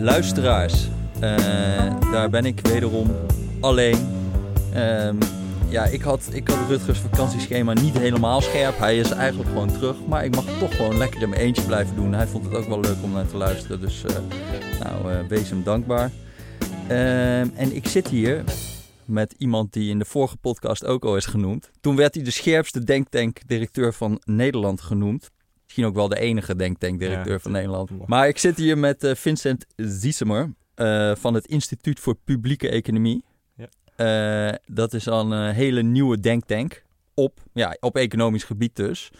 luisteraars. Eh, daar ben ik wederom alleen. Ehm, ja, ik had, ik had Rutgers vakantieschema niet helemaal scherp. Hij is eigenlijk gewoon terug. Maar ik mag toch gewoon lekker in mijn eentje blijven doen. Hij vond het ook wel leuk om naar te luisteren. Dus eh, nou, eh, wees hem dankbaar. Ehm, en ik zit hier met iemand die in de vorige podcast ook al is genoemd. Toen werd hij de scherpste denktank-directeur van Nederland genoemd. Misschien ook wel de enige denktank-directeur Ja, van Nederland. Maar ik zit hier met eh, Vincent Ziesemer eh, van het Instituut voor Publieke Economie. Eh, dat is al een hele nieuwe denktank op, ja, op economisch gebied dus.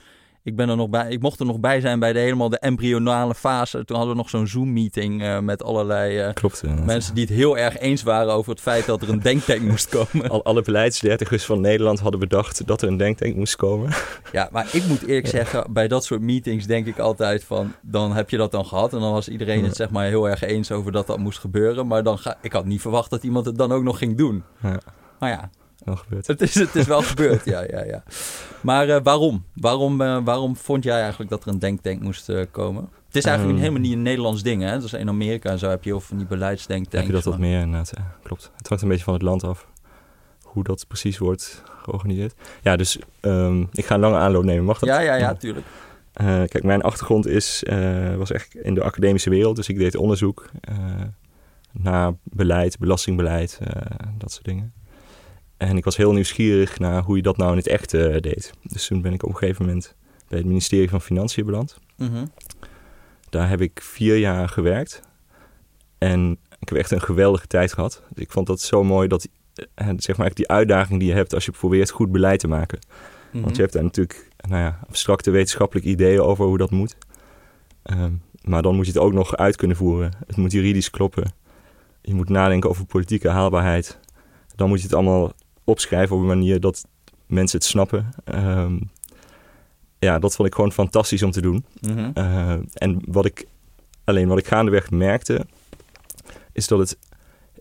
Ik, ben er nog bij, ik mocht er nog bij zijn bij de helemaal de embryonale fase. Toen hadden we nog zo'n Zoom-meeting eh, met allerlei eh, Klopt. mensen die het heel erg eens waren over het feit dat er een denktank moest komen. Al, alle beleidsdertigers van Nederland hadden bedacht dat er een denktank moest komen. Ja, maar ik moet eerlijk zeggen, bij dat soort meetings denk ik altijd van, dan heb je dat dan gehad. En dan was iedereen het zeg maar heel erg eens over dat dat moest gebeuren. Maar dan ga, ik had niet verwacht dat iemand het dan ook nog ging doen. Ja. Maar ja, Wel gebeurd. het is, het is wel gebeurd, ja, ja, ja. Maar eh, waarom? Waarom, eh, waarom vond jij eigenlijk dat er een denktank moest eh, komen? Het is eigenlijk Ehm. helemaal niet een Nederlands ding, hè? Dus in Amerika en zo heb je heel veel van die beleidsdenktanks. Heb je dat wat meer inderdaad, ja, klopt. Het hangt een beetje van het land af hoe dat precies wordt georganiseerd. Ja, dus ehm, ik ga een lange aanloop nemen, mag dat? Ja, ja, ja, tuurlijk. Kijk, mijn achtergrond is, was echt in de academische wereld. Dus ik deed onderzoek naar beleid, belastingbeleid, dat soort dingen. En ik was heel nieuwsgierig naar hoe je dat nou in het echt eh, deed. Dus toen ben ik op een gegeven moment bij het ministerie van Financiën beland. Mhm. Daar heb ik vier jaar gewerkt. En ik heb echt een geweldige tijd gehad. Ik vond dat zo mooi dat eh, zeg maar, die uitdaging die je hebt als je probeert goed beleid te maken. Mhm. Want je hebt daar natuurlijk nou ja, abstracte wetenschappelijke ideeën over hoe dat moet. Ehm, maar dan moet je het ook nog uit kunnen voeren. Het moet juridisch kloppen. Je moet nadenken over politieke haalbaarheid. Dan moet je het allemaal opschrijven op een manier dat mensen het snappen. Ehm, ja, dat vond ik gewoon fantastisch om te doen. Mhm. Uh, en wat ik alleen wat ik gaandeweg merkte, is dat het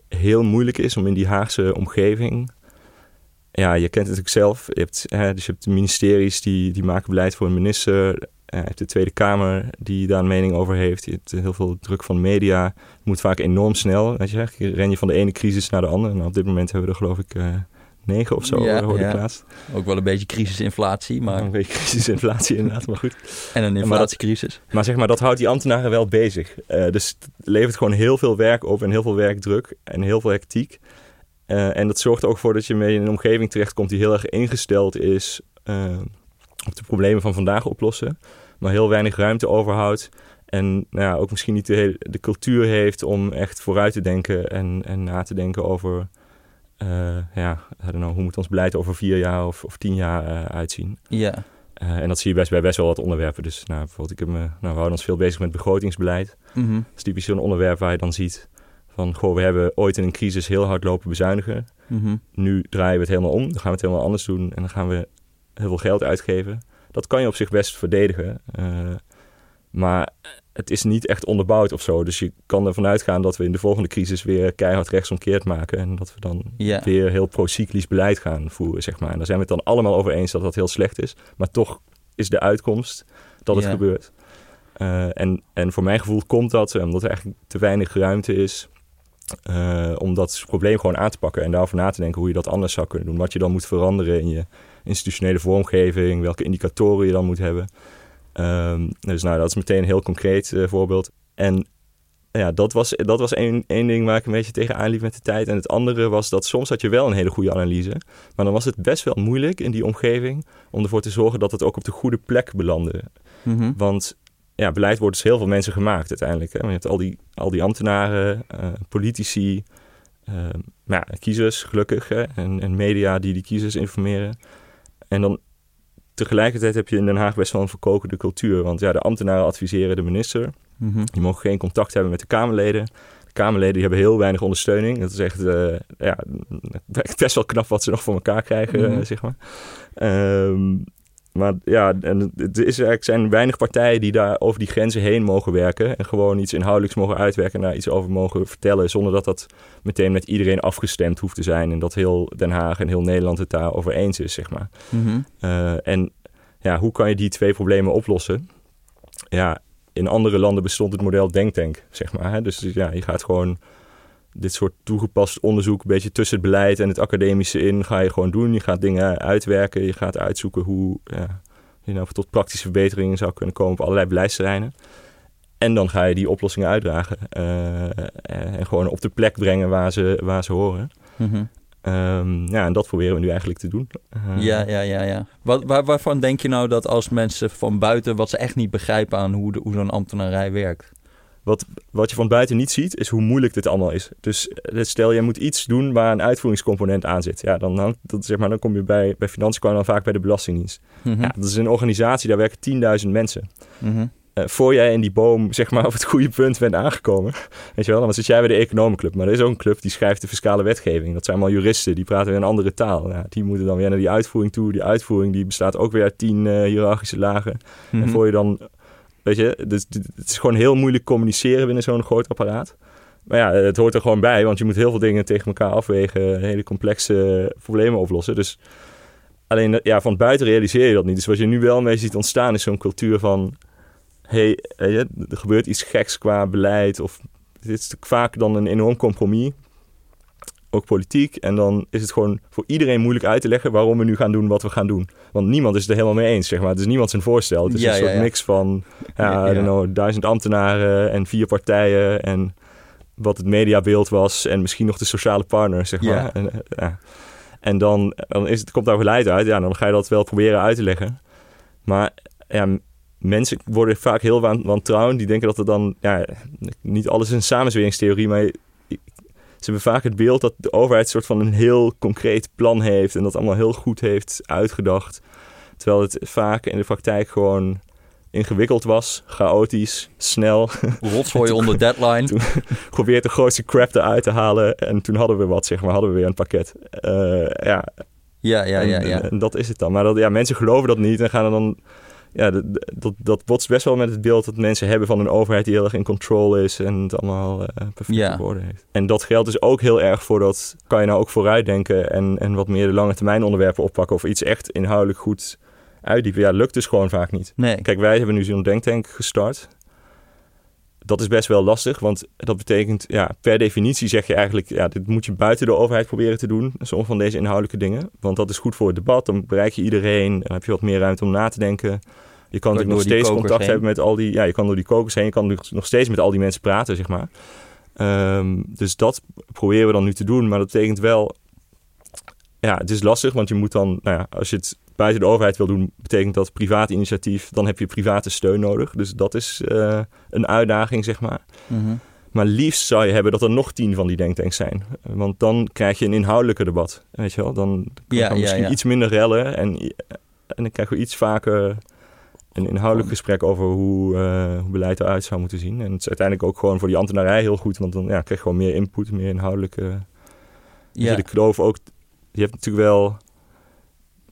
heel moeilijk is om in die Haagse omgeving. Ja, je kent het natuurlijk zelf. Je hebt, hè, dus je hebt de ministeries die, die maken beleid voor een minister. Uh, je hebt de Tweede Kamer die daar een mening over heeft. Je hebt heel veel druk van media. Het moet vaak enorm snel. Weet je, ren je van de ene crisis naar de andere. En op dit moment hebben we er geloof ik uh, negen of zo, Ja, hoorde ja. ik laatst. Ook wel een beetje crisisinflatie, maar... Een beetje crisisinflatie inderdaad, maar goed. En een inflatiecrisis. Maar zeg maar, dat houdt die ambtenaren wel bezig. Uh, dus het levert gewoon heel veel werk op en heel veel werkdruk en heel veel hectiek. Uh, en dat zorgt er ook voor dat je mee in een omgeving terechtkomt die heel erg ingesteld is uh, op de problemen van vandaag oplossen. Maar heel weinig ruimte overhoudt. En nou ja, ook misschien niet de, hele, de cultuur heeft om echt vooruit te denken en, en na te denken over... Uh, ja, I know, hoe moet ons beleid over vier jaar of, of tien jaar uh, uitzien? Ja. Uh, en dat zie je best bij best wel wat onderwerpen. Dus nou, bijvoorbeeld, ik heb me, nou, we houden ons veel bezig met begrotingsbeleid. Mm -hmm. Dat is typisch zo'n onderwerp waar je dan ziet van... goh, we hebben ooit in een crisis heel hard lopen bezuinigen. Mm -hmm. Nu draaien we het helemaal om. Dan gaan we het helemaal anders doen. En dan gaan we heel veel geld uitgeven. Dat kan je op zich best verdedigen. Uh, maar het is niet echt onderbouwd of zo. Dus je kan ervan uitgaan dat we in de volgende crisis weer keihard rechtsomkeerd maken. En dat we dan weer heel pro-cyclisch beleid gaan voeren, zeg maar. En daar zijn we het dan allemaal over eens dat dat heel slecht is. Maar toch is de uitkomst dat het gebeurt. Uh, en, en voor mijn gevoel komt dat omdat er eigenlijk te weinig ruimte is uh, om dat probleem gewoon aan te pakken en daarover na te denken hoe je dat anders zou kunnen doen. Wat je dan moet veranderen in je institutionele vormgeving, welke indicatoren je dan moet hebben. Um, dus nou, dat is meteen een heel concreet uh, voorbeeld. En ja, dat was, dat was één, één ding waar ik een beetje tegenaan liep met de tijd. En het andere was dat soms had je wel een hele goede analyse. Maar dan was het best wel moeilijk in die omgeving om ervoor te zorgen dat het ook op de goede plek belandde. Mm -hmm. Want ja, beleid wordt dus heel veel mensen gemaakt uiteindelijk. Hè. Je hebt al die, al die ambtenaren, uh, politici, uh, ja, kiezers gelukkig hè, en, en media die die kiezers informeren. En dan tegelijkertijd heb je in Den Haag best wel een verkokende cultuur. Want ja, de ambtenaren adviseren de minister. Mm -hmm. Die mogen geen contact hebben met de Kamerleden. De Kamerleden die hebben heel weinig ondersteuning. Dat is echt, uh, ja, best wel knap wat ze nog voor elkaar krijgen, Mhm. mm -hmm. zeg maar. Um, maar ja, en er is eigenlijk zijn weinig partijen die daar over die grenzen heen mogen werken. En gewoon iets inhoudelijks mogen uitwerken en daar iets over mogen vertellen. Zonder dat dat meteen met iedereen afgestemd hoeft te zijn. En dat heel Den Haag en heel Nederland het daarover eens is, zeg maar. Mm -hmm. uh, en ja, hoe kan je die twee problemen oplossen? Ja, in andere landen bestond het model denktank, zeg maar. Hè? Dus ja, je gaat gewoon dit soort toegepast onderzoek, een beetje tussen het beleid en het academische in, ga je gewoon doen. Je gaat dingen uitwerken, je gaat uitzoeken hoe ja, je nou tot praktische verbeteringen zou kunnen komen op allerlei beleidsterreinen. En dan ga je die oplossingen uitdragen en gewoon op de plek brengen waar ze, waar ze horen. Mm ja, en dat proberen we nu eigenlijk te doen. ja, ja, ja. ja. Wat, waar, waarvan denk je nou dat als mensen van buiten, wat ze echt niet begrijpen aan hoe, de, hoe zo'n ambtenarij werkt? Wat, wat je van buiten niet ziet, is hoe moeilijk dit allemaal is. Dus stel, je moet iets doen waar een uitvoeringscomponent aan zit. Ja, dan, hangt, dat, zeg maar, dan kom je bij, bij financiën dan vaak bij de Belastingdienst. Mm ja, dat is een organisatie, daar werken 10.000 mensen. Mm uh, voor jij in die boom zeg maar, op het goede punt bent aangekomen. Weet je wel, dan zit jij bij de economenclub. Maar er is ook een club die schrijft de fiscale wetgeving. Dat zijn allemaal juristen, die praten weer een andere taal. Ja, die moeten dan weer naar die uitvoering toe. Die uitvoering die bestaat ook weer uit tien uh, hiërarchische lagen. En mhm. voor je dan, dus, het is gewoon heel moeilijk communiceren binnen zo'n groot apparaat. Maar ja, het hoort er gewoon bij, want je moet heel veel dingen tegen elkaar afwegen. Hele complexe problemen oplossen. Dus alleen ja, van buiten realiseer je dat niet. Dus wat je nu wel mee ziet ontstaan is zo'n cultuur van hey, er gebeurt iets geks qua beleid. Of dit is vaak dan een enorm compromis. Ook politiek. En dan is het gewoon voor iedereen moeilijk uit te leggen waarom we nu gaan doen wat we gaan doen. Want niemand is het er helemaal mee eens, zeg maar. Het is niemand zijn voorstel. Het is een soort mix van, ja, know, duizend ambtenaren en vier partijen. En wat het mediabeeld was. En misschien nog de sociale partner, zeg maar. En, ja. en dan, dan is het, komt daar beleid uit. Ja, dan ga je dat wel proberen uit te leggen. Maar ja, mensen worden vaak heel wantrouwend. Die denken dat er dan, ja, niet alles is een samenzweringstheorie, maar ze hebben vaak het beeld dat de overheid een soort van een heel concreet plan heeft en dat allemaal heel goed heeft uitgedacht. Terwijl het vaak in de praktijk gewoon ingewikkeld was, chaotisch, snel. Rotzooi onder deadline. Toen probeerde de grootste crap eruit te halen en toen hadden we wat, zeg maar, hadden we weer een pakket. Uh, ja. Ja, ja, ja, ja. En, dat is het dan. Maar dat, ja, mensen geloven dat niet en gaan er dan ja, dat, dat botst best wel met het beeld dat mensen hebben van een overheid die heel erg in control is en het allemaal uh, perfect ja. geworden heeft. En dat geldt dus ook heel erg voor dat, kan je nou ook vooruitdenken en, en wat meer de lange termijn onderwerpen oppakken of iets echt inhoudelijk goed uitdiepen. Ja, lukt dus gewoon vaak niet. Nee. Kijk, wij hebben nu zo'n denktank gestart. Dat is best wel lastig, want dat betekent, ja, per definitie zeg je eigenlijk, ja, dit moet je buiten de overheid proberen te doen, sommige van deze inhoudelijke dingen. Want dat is goed voor het debat, dan bereik je iedereen, dan heb je wat meer ruimte om na te denken. Je kan natuurlijk nog steeds contact hebben met al die... Ja, je kan door die kokers heen. Je kan nog steeds met al die mensen praten, zeg maar. Um, dus dat proberen we dan nu te doen. Maar dat betekent wel... Ja, het is lastig, want je moet dan... Nou ja, als je het buiten de overheid wil doen, betekent dat privaat initiatief. Dan heb je private steun nodig. Dus dat is uh, een uitdaging, zeg maar. Mm -hmm. Maar liefst zou je hebben dat er nog tien van die denktanks zijn. Want dan krijg je een inhoudelijker debat. Weet je wel? Dan kan ja, misschien ja, iets minder rellen. En, en dan krijgen we iets vaker een inhoudelijk gesprek over hoe, uh, hoe beleid eruit zou moeten zien. En het is uiteindelijk ook gewoon voor die ambtenarij heel goed, want dan ja, krijg je gewoon meer input, meer inhoudelijke... Ja. De kloof ook... Je hebt natuurlijk wel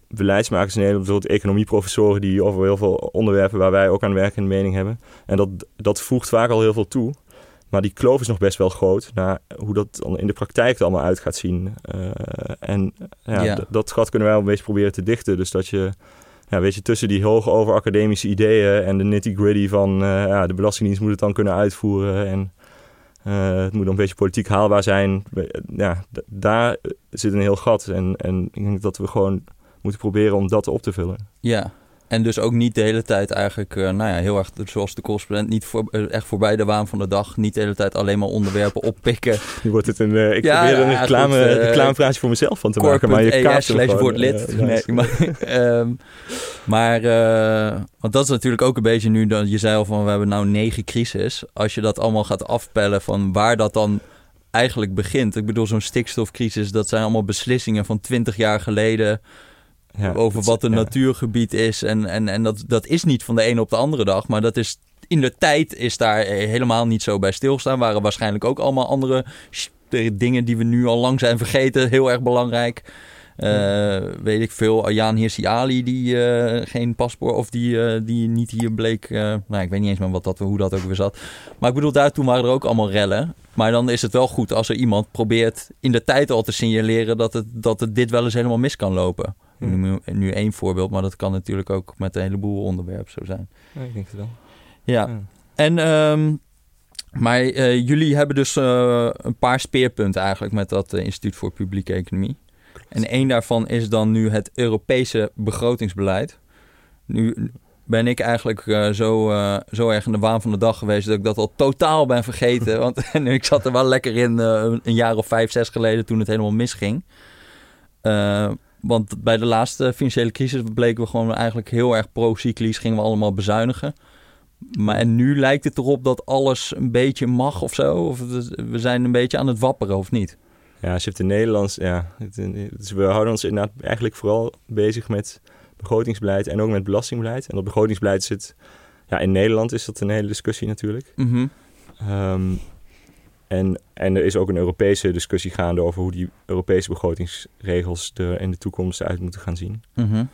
beleidsmakers in Nederland, bijvoorbeeld economieprofessoren die over heel veel onderwerpen waar wij ook aan werken een mening hebben. En dat, dat voegt vaak al heel veel toe. Maar die kloof is nog best wel groot naar hoe dat dan in de praktijk er allemaal uit gaat zien. Uh, en ja, ja. dat gat kunnen wij een beetje proberen te dichten. Dus dat je ja, weet je, tussen die hoge over academische ideeën en de nitty-gritty van uh, ja, de Belastingdienst moet het dan kunnen uitvoeren en uh, het moet dan een beetje politiek haalbaar zijn. Ja, daar zit een heel gat en, en ik denk dat we gewoon moeten proberen om dat op te vullen. Ja, en dus ook niet de hele tijd eigenlijk, uh, nou ja, heel erg zoals de correspondent, niet voor, uh, echt voorbij de waan van de dag. Niet de hele tijd alleen maar onderwerpen oppikken. Nu wordt het een, uh, ik ja, probeer een reclame, reclamepraatje voor mezelf van te maken. Maar je kaart slash wordt lid. nee, maar, um, maar want dat is natuurlijk ook een beetje nu, dat je zei al van we hebben nou negen crisis. Als je dat allemaal gaat afpellen van waar dat dan eigenlijk begint. Ik bedoel, zo'n stikstofcrisis, dat zijn allemaal beslissingen van twintig jaar geleden ja, over wat een natuurgebied is. En, en, en dat, dat is niet van de ene op de andere dag, maar dat is in de tijd is daar helemaal niet zo bij stilstaan. Waren waarschijnlijk ook allemaal andere dingen die we nu al lang zijn vergeten, heel erg belangrijk. Uh, weet ik veel, Ayaan Hirsi Ali die uh, geen paspoort of die, uh, die niet hier bleek. nou, ik weet niet eens meer wat dat, hoe dat ook weer zat. Maar ik bedoel, daar toen waren er ook allemaal rellen. Maar dan is het wel goed als er iemand probeert in de tijd al te signaleren dat het, dat het dit wel eens helemaal mis kan lopen. Nu, nu één voorbeeld, maar dat kan natuurlijk ook met een heleboel onderwerpen zo zijn. Ja, ik denk het wel. Ja. En, ehm, maar eh, jullie hebben dus eh, een paar speerpunten eigenlijk met dat eh, Instituut voor Publieke Economie. En één daarvan is dan nu het Europese begrotingsbeleid. Nu ben ik eigenlijk zo, zo erg in de waan van de dag geweest dat ik dat al totaal ben vergeten. Want ik zat er wel lekker in een jaar of vijf, zes geleden toen het helemaal misging. Want bij de laatste financiële crisis bleken we gewoon eigenlijk heel erg pro-cyclisch, gingen we allemaal bezuinigen. Maar en nu lijkt het erop dat alles een beetje mag of zo. Of we zijn een beetje aan het wapperen of niet. Ja, als je hebt in Nederlands, ja. Dus we houden ons inderdaad eigenlijk vooral bezig met begrotingsbeleid en ook met belastingbeleid. En dat begrotingsbeleid zit, ja, in Nederland is dat een hele discussie natuurlijk. Ehm, en, en er is ook een Europese discussie gaande over hoe die Europese begrotingsregels er in de toekomst uit moeten gaan zien. Mhm.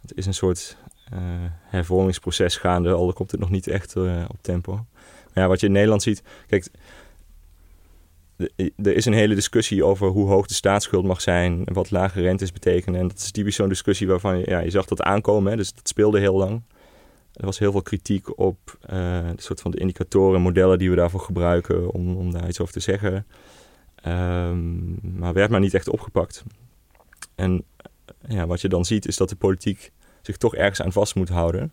Het is een soort eh, hervormingsproces gaande, al komt het nog niet echt eh, op tempo. Maar ja, wat je in Nederland ziet, kijk, er is een hele discussie over hoe hoog de staatsschuld mag zijn en wat lage rentes betekenen. En dat is typisch zo'n discussie waarvan je, ja, je zag dat aankomen, hè, dus dat speelde heel lang. Er was heel veel kritiek op eh, de soort van de indicatoren, modellen die we daarvoor gebruiken om, om daar iets over te zeggen. Ehm, maar werd maar niet echt opgepakt. En ja, wat je dan ziet is dat de politiek zich toch ergens aan vast moet houden.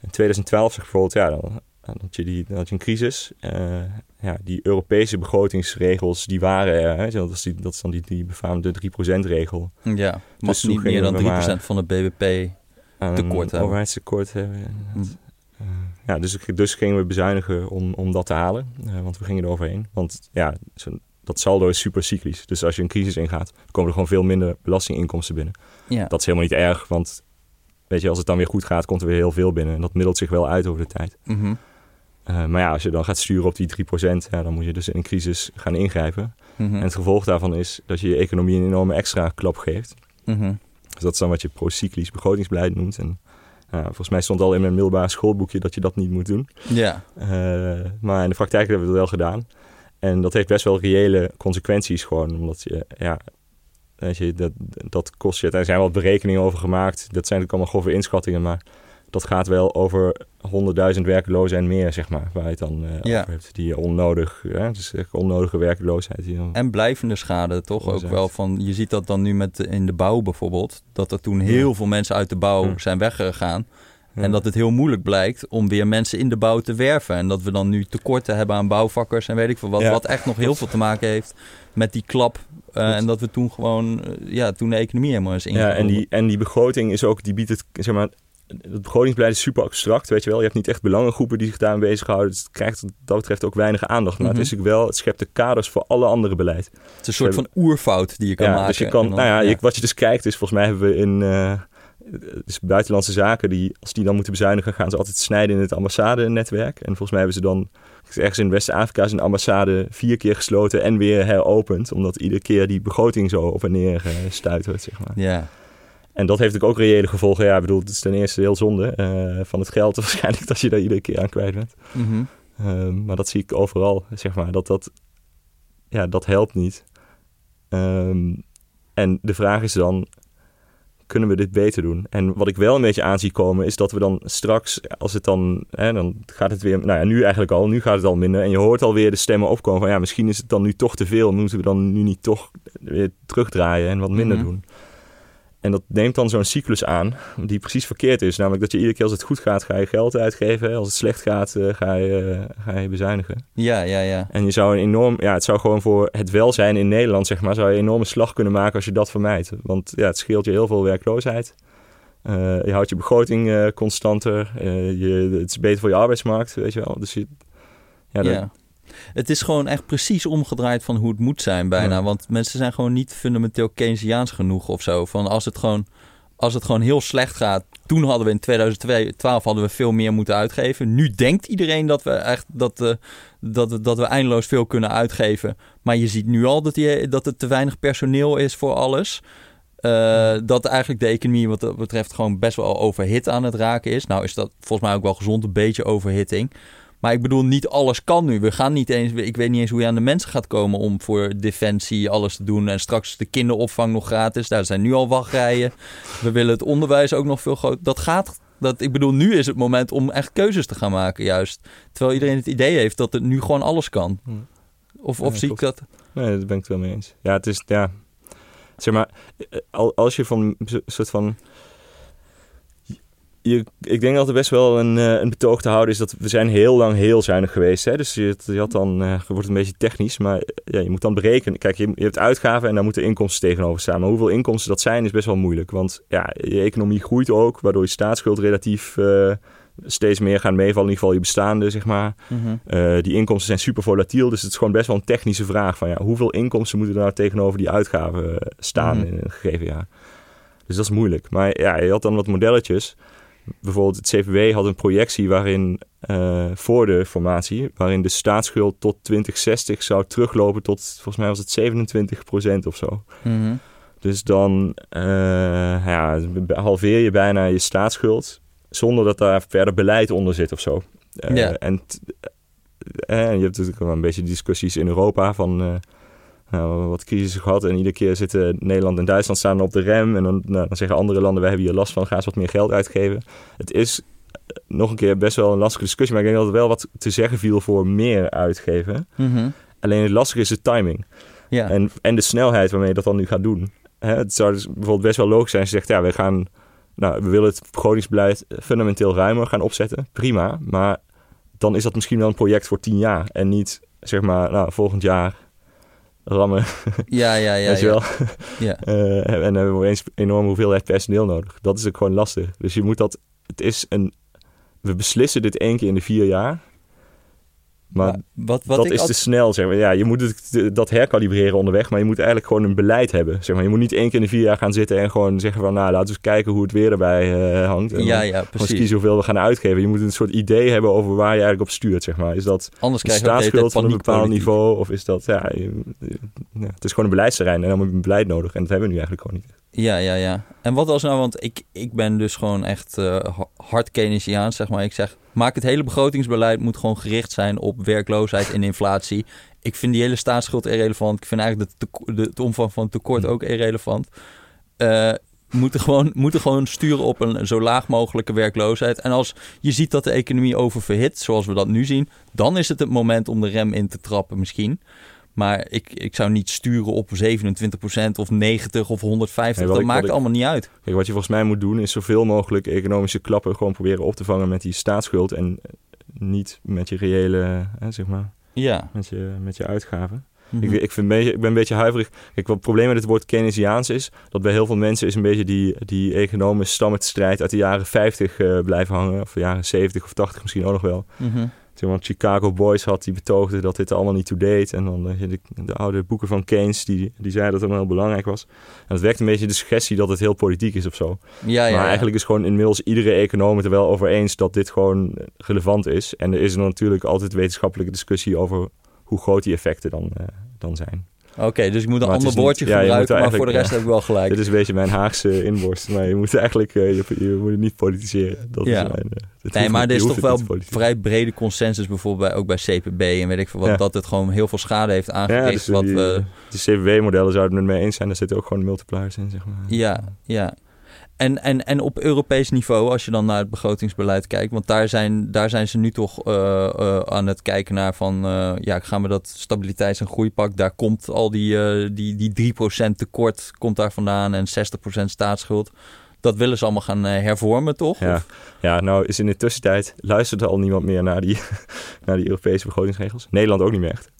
In 2012 zeg bijvoorbeeld, ja, dan, dan had je, die, dan had je een crisis. Eh, ja, die Europese begrotingsregels, die waren er. Hè? Dat, is die, dat is dan die, die befaamde 3%-regel. Ja, Dus niet meer dan 3% we maar- van het BBP. Aan Tekort hebben. overheidstekort hebben. Eh, ja, dus, dus gingen we bezuinigen om, om dat te halen. Eh, want we gingen er overheen. Want ja, zo- dat saldo is super cyclisch. Dus als je een crisis ingaat, dan komen er gewoon veel minder belastinginkomsten binnen. Ja. Dat is helemaal niet erg, want weet je, als het dan weer goed gaat, komt er weer heel veel binnen. En dat middelt zich wel uit over de tijd. Mhm. Eh, maar ja, als je dan gaat sturen op die 3%, ja, dan moet je dus in een crisis gaan ingrijpen. Mhm. En het gevolg daarvan is dat je je economie een enorme extra klap geeft. Mhm. Dus dat is dan wat je procyclisch begrotingsbeleid noemt. En ja, volgens mij stond al in mijn middelbare schoolboekje dat je dat niet moet doen. Ja. Eh, maar in de praktijk hebben we het wel gedaan. En dat heeft best wel reële consequenties gewoon. Omdat je, ja, weet je, dat, dat kost je... Er zijn wel berekeningen over gemaakt. Dat zijn natuurlijk allemaal grove inschattingen. Maar dat gaat wel over 100.000 werklozen en meer, zeg maar. Waar je het dan eh, Ja. over hebt. Die onnodig... Hè, dus echt onnodige werkloosheid. Die dan, En blijvende schade, toch ook wel van. Je ziet dat dan nu met in de bouw bijvoorbeeld. Dat er toen heel veel mensen uit de bouw Ja. zijn weggegaan. Ja. En dat het heel moeilijk blijkt om weer mensen in de bouw te werven. En dat we dan nu tekorten hebben aan bouwvakkers en weet ik veel wat. Ja. Wat echt nog heel veel te maken heeft met die klap. Eh, en dat we toen gewoon, eh, ja, toen de economie helemaal is Ja, ingerold. en die, en die begroting is ook, die biedt het, zeg maar, het begrotingsbeleid is super abstract, weet je wel. Je hebt niet echt belangengroepen die zich daarmee bezighouden. Dus het krijgt wat dat betreft ook weinig aandacht. Maar Mhm. het is natuurlijk wel, het schept de kaders voor alle andere beleid. Het is een soort van oerfout die je kan ja, maken. dus je kan, dan- nou ja, ja. Je, wat je dus kijkt is, volgens mij hebben we in eh, dus buitenlandse zaken, die, als die dan moeten bezuinigen, gaan ze altijd snijden in het ambassadenetwerk. En volgens mij hebben ze dan, ergens in West-Afrika is een ambassade vier keer gesloten en weer heropend. Omdat iedere keer die begroting zo op en neer eh, stuitert, zeg maar. Ja, En dat heeft natuurlijk ook reële gevolgen. Ja, ik bedoel, het is ten eerste heel zonde eh, van het geld waarschijnlijk dat je daar iedere keer aan kwijt bent. Mhm. Ehm, maar dat zie ik overal, zeg maar. Dat dat, ja, dat helpt niet. Ehm, en de vraag is dan, kunnen we dit beter doen? En wat ik wel een beetje aan zie komen, is dat we dan straks, als het dan, hè, dan gaat het weer, nou ja, nu eigenlijk al, nu gaat het al minder. En je hoort alweer de stemmen opkomen van, ja, misschien is het dan nu toch te veel. Moeten we dan nu niet toch weer terugdraaien en wat minder Mhm. doen? En dat neemt dan zo'n cyclus aan, die precies verkeerd is. Namelijk dat je iedere keer als het goed gaat, ga je geld uitgeven. Als het slecht gaat, eh, ga, je, eh, ga je bezuinigen. ja, ja, ja. En je zou een enorm, ja, het zou gewoon voor het welzijn in Nederland, zeg maar, zou je een enorme slag kunnen maken als je dat vermijdt. Want ja, het scheelt je heel veel werkloosheid. Eh, je houdt je begroting constanter. Je, het is beter voor je arbeidsmarkt, weet je wel. Dus je, ja, Het is gewoon echt precies omgedraaid van hoe het moet zijn bijna. Ja. Want mensen zijn gewoon niet fundamenteel Keynesiaans genoeg of zo. Van als het gewoon, als het gewoon heel slecht gaat. Toen hadden we in 2012 hadden we veel meer moeten uitgeven. Nu denkt iedereen dat we echt dat, eh, dat, we- dat we eindeloos veel kunnen uitgeven. Maar je ziet nu al dat, die, dat er te weinig personeel is voor alles. Eh, dat eigenlijk de economie wat dat betreft gewoon best wel overhit aan het raken is. Nou is dat volgens mij ook wel gezond, een beetje overhitting. Maar ik bedoel, niet alles kan nu. We gaan niet eens, ik weet niet eens hoe je aan de mensen gaat komen om voor defensie alles te doen. En straks de kinderopvang nog gratis. Daar zijn nu al wachtrijen. We willen het onderwijs ook nog veel groter. Dat gaat Dat, ik bedoel, nu is het moment om echt keuzes te gaan maken, juist. Terwijl iedereen het idee heeft dat het nu gewoon alles kan. Hm. Of, of Ja, zie ik dat? Nee, dat ben ik het wel mee eens. Ja, het is, ja... Zeg maar, eh, al- als je van een soort van... Je, ik denk dat er best wel een, eh, een betoog te houden is dat we zijn heel lang heel zuinig geweest. Hè? Dus je, je had dan, eh, wordt het een beetje technisch, maar eh, ja, je moet dan berekenen. Kijk, je, je hebt uitgaven en daar moeten inkomsten tegenover staan. Maar hoeveel inkomsten dat zijn is best wel moeilijk. Want ja, je economie groeit ook, waardoor je staatsschuld relatief steeds meer gaan meevallen. In ieder geval je bestaande, zeg maar. Mhm. Die inkomsten zijn super volatiel, dus het is gewoon best wel een technische vraag van ja, hoeveel inkomsten moeten er nou tegenover die uitgaven staan Mhm. in een gegeven jaar. Dus dat is moeilijk. Maar ja, je had dan wat modelletjes. Bijvoorbeeld het CPW had een projectie waarin eh, voor de formatie, waarin de staatsschuld tot 2060 zou teruglopen tot, volgens mij was het 27% of zo. Mhm. Dus dan eh, ja, halveer je bijna je staatsschuld zonder dat daar verder beleid onder zit of zo. Eh. En eh, je hebt natuurlijk wel een beetje discussies in Europa van nou, wat crisis gehad. En iedere keer zitten Nederland en Duitsland staan op de rem. En dan, nou, dan zeggen andere landen, wij hebben hier last van, ga eens wat meer geld uitgeven. Het is eh, nog een keer best wel een lastige discussie. Maar ik denk dat er wel wat te zeggen viel voor meer uitgeven. Mhm. Alleen het lastige is de timing. Ja. En, en de snelheid waarmee je dat dan nu gaat doen. Hè, het zou dus bijvoorbeeld best wel logisch zijn als je zegt, ja, we gaan, nou, we willen het begrotingsbeleid fundamenteel ruimer gaan opzetten. Prima, maar dan is dat misschien wel een project voor tien jaar en niet, zeg maar, nou, volgend jaar rammen, ja, ja, ja. weet je wel. Ja. Eh, en dan hebben we eens een enorme hoeveelheid personeel nodig. Dat is ook gewoon lastig. Dus je moet dat, het is een, we beslissen dit één keer in de vier jaar. Maar wat, wat dat is te snel, zeg maar. Ja, je moet het, dat herkalibreren onderweg, maar je moet eigenlijk gewoon een beleid hebben. Zeg maar. Je moet niet één keer in de vier jaar gaan zitten en gewoon zeggen van... nou, laten we eens kijken hoe het weer erbij eh, hangt. En Ja, precies. kiezen hoeveel we gaan uitgeven. Je moet een soort idee hebben over waar je eigenlijk op stuurt, zeg maar. Is dat Anders krijg je staatsschuld van een bepaald niveau? Of is dat... Ja, je- ja, het is gewoon een beleidsterrein en dan moet je een beleid nodig. En dat hebben we nu eigenlijk gewoon niet. Ja, ja, ja. En wat als nou, want ik, ik ben dus gewoon echt ha- hard Keynesiaans, zeg maar. Ik zeg, maak het hele begrotingsbeleid moet gewoon gericht zijn op werkloosheid en inflatie. Ik vind die hele staatsschuld irrelevant. Ik vind eigenlijk de, de, het omvang van het tekort Hm. ook irrelevant. Eh moeten gewoon, moeten gewoon sturen op een zo laag mogelijke werkloosheid. En als je ziet dat de economie oververhit, zoals we dat nu zien, dan is het het moment om de rem in te trappen misschien. Maar ik, ik zou niet sturen op 27% of 90 of 150. Nee, dat ik- maakt ik- allemaal niet uit. Kijk, wat je volgens mij moet doen is zoveel mogelijk economische klappen gewoon proberen op te vangen met die staatsschuld. En niet met je reële, hè, zeg maar, Ja. met je, met je uitgaven. Mhm. Ik, ik, vind beetje, ik ben een beetje huiverig. Kijk, wat het probleem met het woord Keynesiaans is... dat bij heel veel mensen is een beetje die, die economische stammenstrijd... uit de jaren 50 eh, blijven hangen. Of de jaren 70 of 80 misschien ook nog wel. Mhm. Toen want Chicago Boys had, die betoogden dat dit allemaal niet to-date. En dan eh, de, de oude boeken van Keynes, die, die zeiden dat het wel heel belangrijk was. En het wekt een beetje de suggestie dat het heel politiek is of zo. Ja, ja, maar ja. eigenlijk is gewoon inmiddels iedere econoom het er wel over eens... dat dit gewoon relevant is. En er is er natuurlijk altijd wetenschappelijke discussie over... hoe groot die effecten dan, eh, dan zijn. Oké, dus ik moet een Maar ander woordje ja, gebruiken, maar voor de rest heb ik wel gelijk. Dit is een beetje mijn Haagse inborst. Maar je moet eigenlijk eh, je, je moet het niet politiseren. Dat Ja. is mijn, eh, nee, maar niet- er is toch wel vrij brede consensus, bijvoorbeeld bij, ook bij CPB en weet ik veel wat, dat het gewoon heel veel schade heeft Ja, aangericht. dus wat die, we, die CVW-modellen zouden het mee eens zijn. Daar zitten ook gewoon multipliers in, zeg maar. Ja, ja. En, en, en op Europees niveau, als je dan naar het begrotingsbeleid kijkt, want daar zijn, daar zijn ze nu toch eh, eh, aan het kijken naar van, eh, ja, gaan we dat stabiliteits- en groeipak, daar komt al die, die, die 3% tekort komt daar vandaan en 60% staatsschuld. Dat willen ze allemaal gaan hervormen, toch? Ja. Of- Ja, nou is in de tussentijd luistert al niemand meer naar die, naar die Europese begrotingsregels. Nederland ook niet meer echt.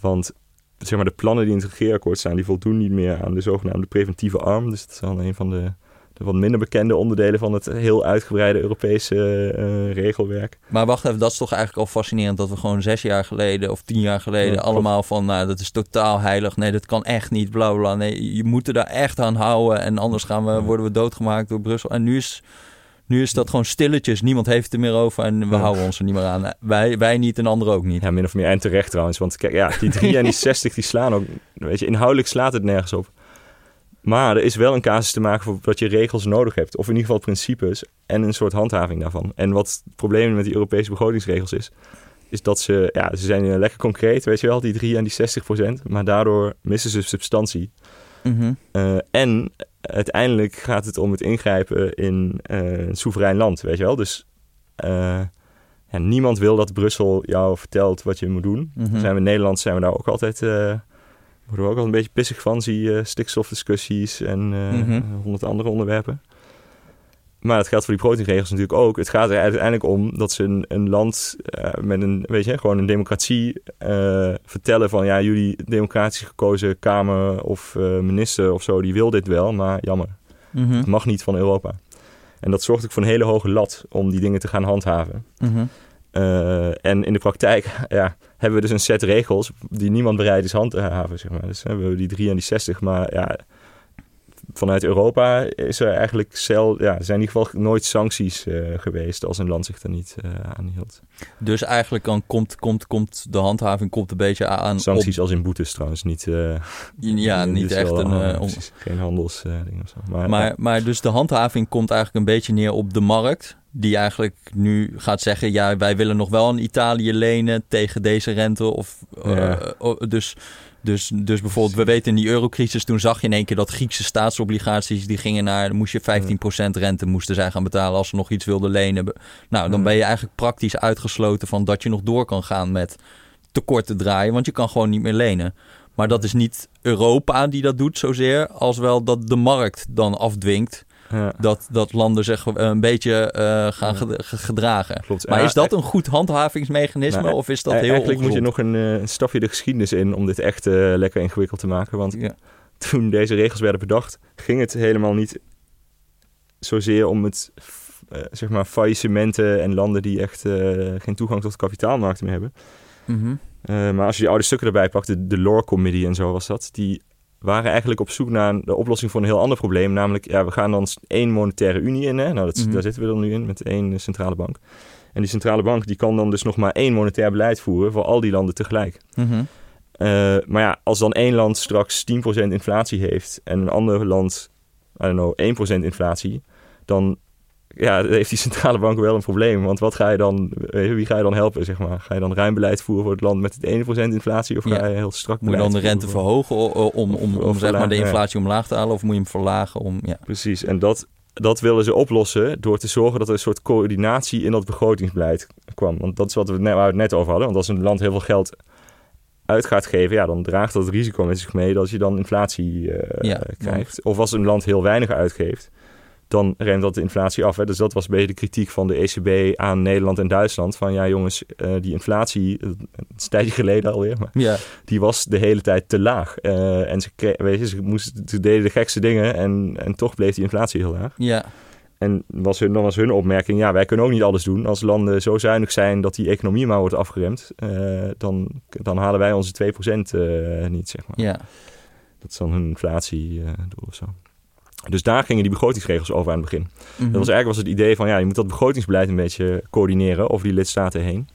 Want zeg maar, de plannen die in het regeerakkoord staan, die voldoen niet meer aan de zogenaamde preventieve arm. Dus dat is wel een van de, de wat minder bekende onderdelen van het heel uitgebreide Europese eh, regelwerk. Maar wacht even, dat is toch eigenlijk al fascinerend dat we gewoon zes jaar geleden of tien jaar geleden Ja, allemaal van, nou, dat is totaal heilig. Nee, dat kan echt niet, bla bla. Nee, je moet er daar echt aan houden en anders gaan we, worden we doodgemaakt door Brussel. En nu is, nu is dat gewoon stilletjes. Niemand heeft het er meer over en we Ja. houden ons er niet meer aan. Wij, wij niet en anderen ook niet. Ja, min of meer en terecht trouwens. Want kijk, ja, die 3 en die 60 die slaan ook, weet je, inhoudelijk slaat het nergens op. Maar er is wel een casus te maken voor wat je regels nodig hebt. Of in ieder geval principes en een soort handhaving daarvan. En wat het probleem met die Europese begrotingsregels is, is dat ze, ja, ze zijn lekker concreet, weet je wel, die 3 en die 60 procent. Maar daardoor missen ze substantie. Mhm. Eh, en uiteindelijk gaat het om het ingrijpen in uh, een soeverein land, weet je wel. Dus uh, ja, niemand wil dat Brussel jou vertelt wat je moet doen. Mhm. Zijn we in Nederland zijn we daar ook altijd, worden we ook al een beetje pissig van. Zie je stikstofdiscussies en Mhm. honderd andere onderwerpen. Maar het geldt voor die proteinregels natuurlijk ook. Het gaat er uiteindelijk om dat ze een, een land eh, met een, weet je, gewoon een democratie eh, vertellen van ja, jullie democratisch gekozen Kamer of eh, minister of zo, die wil dit wel, maar jammer. Mhm. Het mag niet van Europa. En dat zorgt ook voor een hele hoge lat om die dingen te gaan handhaven. Mhm. Eh, en in de praktijk ja, hebben we dus een set regels die niemand bereid is hand te haven. Zeg maar. Dus hebben we die 3 en die 60. Maar ja, vanuit Europa is er eigenlijk cel, ja, er zijn in ieder geval nooit sancties eh, geweest als een land zich er niet eh, aan hield. Dus eigenlijk dan komt, komt, komt de handhaving komt een beetje aan Sancties als in boetes trouwens, niet... eh. Ja, niet dus echt wel, een... om- geen handelsding of zo. Maar, Maar, dus de handhaving komt eigenlijk een beetje neer op de markt. Die eigenlijk nu gaat zeggen: ja, wij willen nog wel een Italië lenen tegen deze rente. Of, Ja. dus, dus, dus bijvoorbeeld, we weten in die eurocrisis, toen zag je in één keer dat Griekse staatsobligaties, die gingen naar, moest je 15% rente moesten zij gaan betalen als ze nog iets wilden lenen. Nou, dan Ja. ben je eigenlijk praktisch uitgesloten van dat je nog door kan gaan met tekorten draaien, want je kan gewoon niet meer lenen. Maar dat is niet Europa die dat doet zozeer, als wel dat de markt dan afdwingt ja, dat, dat landen zich eh, een beetje eh, gaan ged- ge- gedragen. klopt. Maar is dat een goed handhavingsmechanisme Nou, of is dat e- heel Eigenlijk moet je nog een, eh, een stapje de geschiedenis in om dit echt eh, lekker ingewikkeld te maken. Want toen deze regels werden bedacht, ging het helemaal niet zozeer om het, eh, zeg maar, faillissementen en landen die echt eh, geen toegang tot de kapitaalmarkten meer hebben. Mhm. Eh, maar als je die oude stukken erbij pakt, de, de Lore Committee en zo was dat, die waren eigenlijk op zoek naar de oplossing voor een heel ander probleem. Namelijk, ja, we gaan dan één monetaire unie in. Hè? Nou, dat, Mhm. daar zitten we dan nu in met één centrale bank. En die centrale bank die kan dan dus nog maar één monetair beleid voeren voor al die landen tegelijk. Mhm. Eh, maar ja, als dan één land straks 10% inflatie heeft en een ander land, I don't know, 1% inflatie, dan ja, heeft die centrale bank wel een probleem. Want wat ga je dan, eh, wie ga je dan helpen, zeg maar? Ga je dan ruim beleid voeren voor het land met het 1% inflatie of Ja. ga je heel strak Moet je dan de rente verhogen om, om, om, zeg maar de ja. inflatie omlaag te halen of moet je hem verlagen om... Ja. Precies, en dat, dat willen ze oplossen door te zorgen dat er een soort coördinatie in dat begrotingsbeleid kwam. Want dat is wat we net, waar we het net over hadden. Want als een land heel veel geld uit gaat geven, ja, dan draagt dat risico met zich mee dat je dan inflatie eh, Ja, krijgt. Of als een land heel weinig uitgeeft, dan remt dat de inflatie af. Hè. Dus dat was een beetje de kritiek van de ECB aan Nederland en Duitsland. Van ja jongens, eh, die inflatie, eh, het is een tijdje geleden alweer, maar Ja. die was de hele tijd te laag. Eh, en ze, weet je, ze, moesten, ze deden de gekste dingen en, en toch bleef die inflatie heel laag. Ja. En was hun, dan was hun opmerking, ja, wij kunnen ook niet alles doen. Als landen zo zuinig zijn dat die economie maar wordt afgeremd, eh, dan, dan halen wij onze 2% eh niet, zeg maar. Ja. Dat is dan hun inflatiedoel of zo. Dus daar gingen die begrotingsregels over aan het begin. Mhm. Dat was eigenlijk was het idee van, ja, je moet dat begrotingsbeleid een beetje coördineren over die lidstaten heen.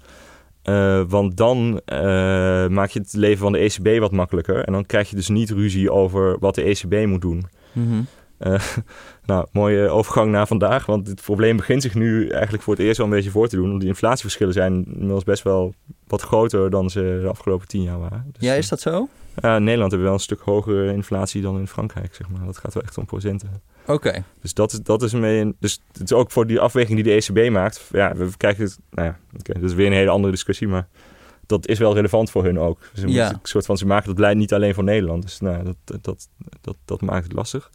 Eh, want dan eh, maak je het leven van de ECB wat makkelijker. En dan krijg je dus niet ruzie over wat de ECB moet doen. Mhm. Eh, nou, mooie overgang naar vandaag. Want het probleem begint zich nu eigenlijk voor het eerst wel een beetje voor te doen. Want die inflatieverschillen zijn inmiddels best wel wat groter dan ze de afgelopen tien jaar waren. Dus, Ja, is dat zo? In Nederland hebben we wel een stuk hogere inflatie dan in Frankrijk, zeg maar. Dat gaat wel echt om procenten. Oké. Dus dat, is- dat is een beetje... Dus het is ook voor die afweging die de ECB maakt. Ja, we kijken... het- Nou ja, oké, dat is weer een hele andere discussie, maar... Dat is wel relevant voor hun ook. Ze, Ja. een soort van, ze maken dat beleid niet alleen voor Nederland. Dus nou, dat, dat, dat, dat, dat maakt het lastig.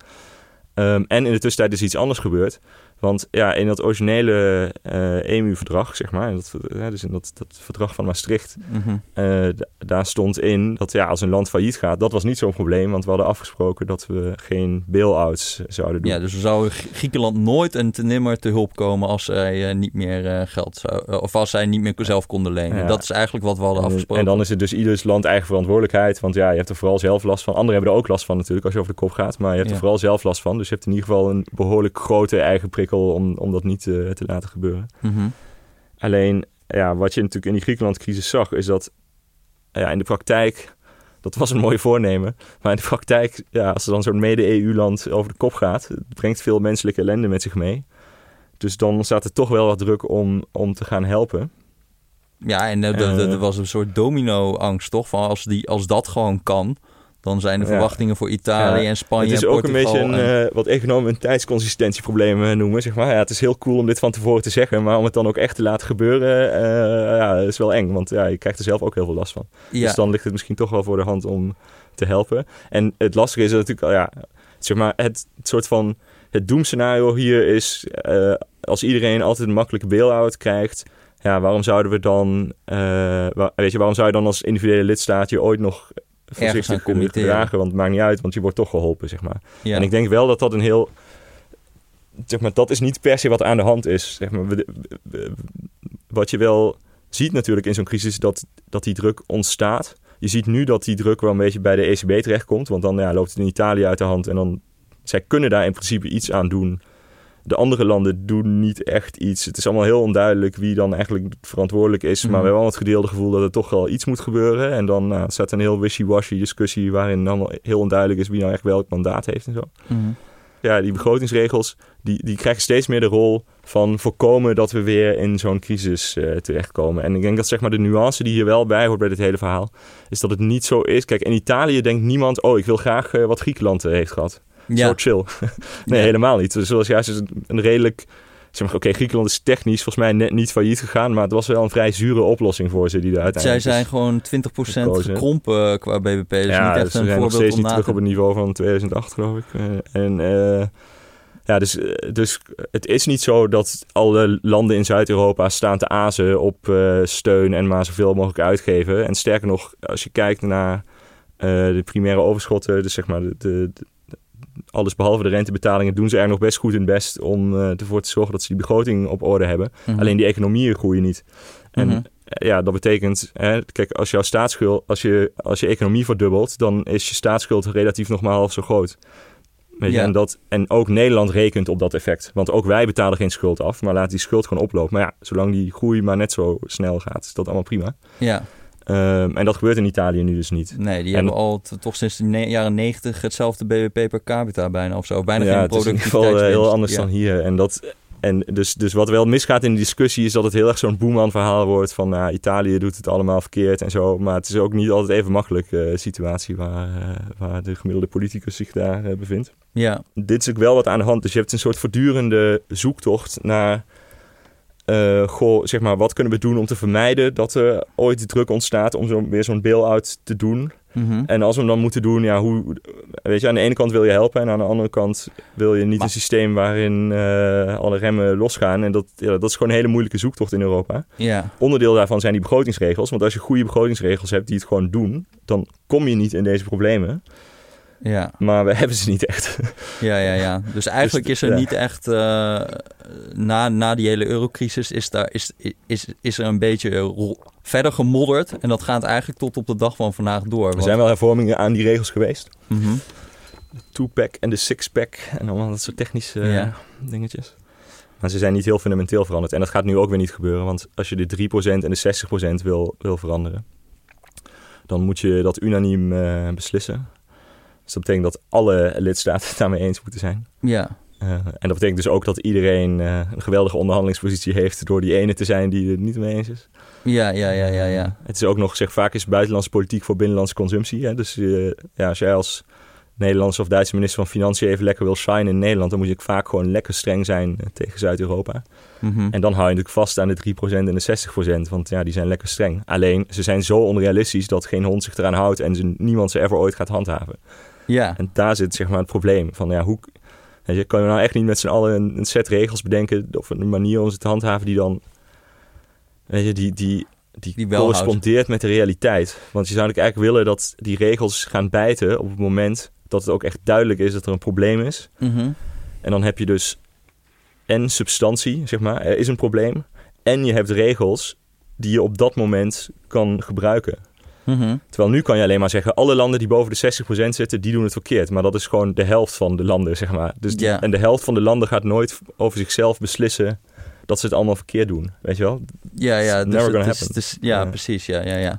Ehm, en in de tussentijd is iets anders gebeurd. Want ja, in dat originele eh EMU-verdrag, zeg maar, dat, eh, dus in dat, dat verdrag van Maastricht, Mhm. eh, daar stond in dat ja, als een land failliet gaat, dat was niet zo'n probleem, want we hadden afgesproken dat we geen bail-outs zouden doen. Ja, dus we zouden Griekenland nooit en te nimmer te hulp komen als zij niet meer geld zou, of als zij niet meer zelf konden lenen. Ja. Dat is eigenlijk wat we hadden En, afgesproken. en dan is het dus ieders land eigen verantwoordelijkheid. Want ja, je hebt er vooral zelf last van. Anderen hebben er ook last van natuurlijk als je over de kop gaat. Maar je hebt Ja. er vooral zelf last van. Dus je hebt in ieder geval een behoorlijk grote eigen prikkel om, om dat niet eh, te laten gebeuren. Mhm. Alleen, ja, wat je natuurlijk in die Griekenland-crisis zag, is dat ja, in de praktijk, dat was een mooi voornemen. Maar in de praktijk, ja, als er dan zo'n mede-EU-land over de kop gaat, het brengt veel menselijke ellende met zich mee. Dus dan staat er toch wel wat druk om, om te gaan helpen. Ja, en eh, Eh. er was een soort domino-angst, toch? Van als, die, als dat gewoon kan, dan zijn de Ja. verwachtingen voor Italië Ja, en Spanje het is en ook een beetje een, en- eh, wat economen een tijdsconsistentieprobleem eh, noemen, zeg maar. Ja, het is heel cool om dit van tevoren te zeggen, maar om het dan ook echt te laten gebeuren, eh, ja, is wel eng. Want ja, je krijgt er zelf ook heel veel last van. ja, Dus dan ligt het misschien toch wel voor de hand om te helpen. En het lastige is dat natuurlijk, ja, zeg maar, het, het soort van, het doemscenario hier is, als iedereen altijd een makkelijke bail-out krijgt, ja, waarom zouden we dan, weet je, waarom zou je dan als individuele lidstaat je ooit nog voorzichtig gedragen? Want het maakt niet uit, want je wordt toch geholpen, zeg maar. ja. En ik denk wel dat dat een heel. Zeg maar, dat is niet per se wat aan de hand is. Zeg maar, wat je wel ziet natuurlijk in zo'n crisis, dat, dat die druk ontstaat. Je ziet nu dat die druk wel een beetje bij de ECB terechtkomt. Want dan ja, loopt het in Italië uit de hand. En dan, zij kunnen daar in principe iets aan doen. De andere landen doen niet echt iets. Het is allemaal heel onduidelijk wie dan eigenlijk verantwoordelijk is. Maar Mhm. we hebben wel het gedeelde gevoel dat er toch wel iets moet gebeuren. En dan nou, staat een heel wishy-washy discussie waarin allemaal heel onduidelijk is wie nou echt welk mandaat heeft en zo Mhm. ja, die begrotingsregels, die, die krijgen steeds meer de rol van voorkomen dat we weer in zo'n crisis eh, terechtkomen. En ik denk dat zeg maar de nuance die hier wel bij hoort bij dit hele verhaal, is dat het niet zo is. Kijk, in Italië denkt niemand, oh, ik wil graag eh, wat Griekenland eh, heeft gehad. Ja. Zo chill. nee, Ja. helemaal niet. Dus zoals juist een, een redelijk, zeg maar, oké, Griekenland is technisch volgens mij net niet failliet gegaan, maar het was wel een vrij zure oplossing voor ze die er Zij uiteindelijk zijn is. gewoon 20% gekozen. gekrompen qua BBP. Dus ja, niet dus echt ze een zijn nog voorbeeld steeds niet terug te... op het niveau van 2008, geloof ik. Eh, en eh, ja, dus, eh, dus het is niet zo dat alle landen in Zuid-Europa staan te azen op eh, steun en maar zoveel mogelijk uitgeven. En sterker nog, als je kijkt naar eh, de primaire overschotten, dus zeg maar de- alles behalve de rentebetalingen, doen ze er nog best goed hun best om eh, ervoor te zorgen dat ze die begroting op orde hebben. Mhm. Alleen die economieën groeien niet. En Mhm. eh, ja, dat betekent, hè, kijk, als jouw staatsschuld, als je, als je economie verdubbelt, dan is je staatsschuld relatief nog maar half zo groot. Weet je, Ja. en, dat, en ook Nederland rekent op dat effect. Want ook wij betalen geen schuld af, maar laten die schuld gewoon oplopen. Maar ja, zolang die groei maar net zo snel gaat, is dat allemaal prima. Ja, Ehm, en dat gebeurt in Italië nu dus niet. nee, die En- hebben al toch sinds de ne- jaren 90 hetzelfde BBP per capita bijna of zo. Bijna ja, geen het is in ieder geval eh, heel anders Ja. dan hier. En, dat, en dus, dus wat wel misgaat in de discussie is dat het heel erg zo'n boeman verhaal wordt van nou, Italië doet het allemaal verkeerd en zo. Maar het is ook niet altijd even makkelijk eh situatie waar, eh, waar de gemiddelde politicus zich daar bevindt. Ja, Dit is ook wel wat aan de hand. Dus je hebt een soort voortdurende zoektocht naar goh, zeg maar, wat kunnen we doen om te vermijden dat er ooit die druk ontstaat om zo, weer zo'n bail-out te doen. Mhm. En als we hem dan moeten doen, ja, hoe, weet je, aan de ene kant wil je helpen en aan de andere kant wil je niet Maar- een systeem waarin eh, alle remmen losgaan. En dat, ja, dat is gewoon een hele moeilijke zoektocht in Europa. ja, Onderdeel daarvan zijn die begrotingsregels. Want als je goede begrotingsregels hebt die het gewoon doen, dan kom je niet in deze problemen. Ja, Maar we hebben ze niet echt. ja, ja, ja. Dus eigenlijk is er ja. niet echt... eh, na, na die hele eurocrisis is, daar, is, is, is er een beetje ro- verder gemodderd. En dat gaat eigenlijk tot op de dag van vandaag door. Er want- zijn wel hervormingen aan die regels geweest. Mhm. Two-pack en de six-pack en allemaal dat soort technische eh, Ja. dingetjes. Maar ze zijn niet heel fundamenteel veranderd. En dat gaat nu ook weer niet gebeuren. Want als je de 3% en de 60% wil, wil veranderen, dan moet je dat unaniem eh, beslissen. Dus dat betekent dat alle lidstaten het daarmee eens moeten zijn. Ja, Eh, en dat betekent dus ook dat iedereen eh, een geweldige onderhandelingspositie heeft door die ene te zijn die het niet mee eens is. ja, ja, ja, ja, ja. Het is ook nog zeg vaak is buitenlandse politiek voor binnenlandse consumptie. Hè? Dus eh, ja, als jij als Nederlandse of Duitse minister van Financiën even lekker wil shine in Nederland, dan moet je vaak gewoon lekker streng zijn eh, tegen Zuid-Europa. Mhm. En dan hou je natuurlijk vast aan de 3% en de 60%, want ja, die zijn lekker streng. Alleen, ze zijn zo onrealistisch dat geen hond zich eraan houdt en ze, niemand ze ever ooit gaat handhaven. Ja, En daar zit zeg maar het probleem van, ja, hoe... Weet je, kan je nou echt niet met z'n allen een, een set regels bedenken of een manier om ze te handhaven die dan, weet je, die, die, die, Die correspondeert met de realiteit. Want je zou natuurlijk eigenlijk willen dat die regels gaan bijten op het moment dat het ook echt duidelijk is dat er een probleem is. Mhm. En dan heb je dus en substantie, zeg maar, er is een probleem. En je hebt regels die je op dat moment kan gebruiken. Mhm. Terwijl nu kan je alleen maar zeggen, alle landen die boven de 60% zitten, die doen het verkeerd. Maar dat is gewoon de helft van de landen, zeg maar. Dus die-. En de helft van de landen gaat nooit over zichzelf beslissen dat ze het allemaal verkeerd doen. Weet je wel? Ja, ja, dus het is- het is- ja, Ja. precies. Ja, ja, ja.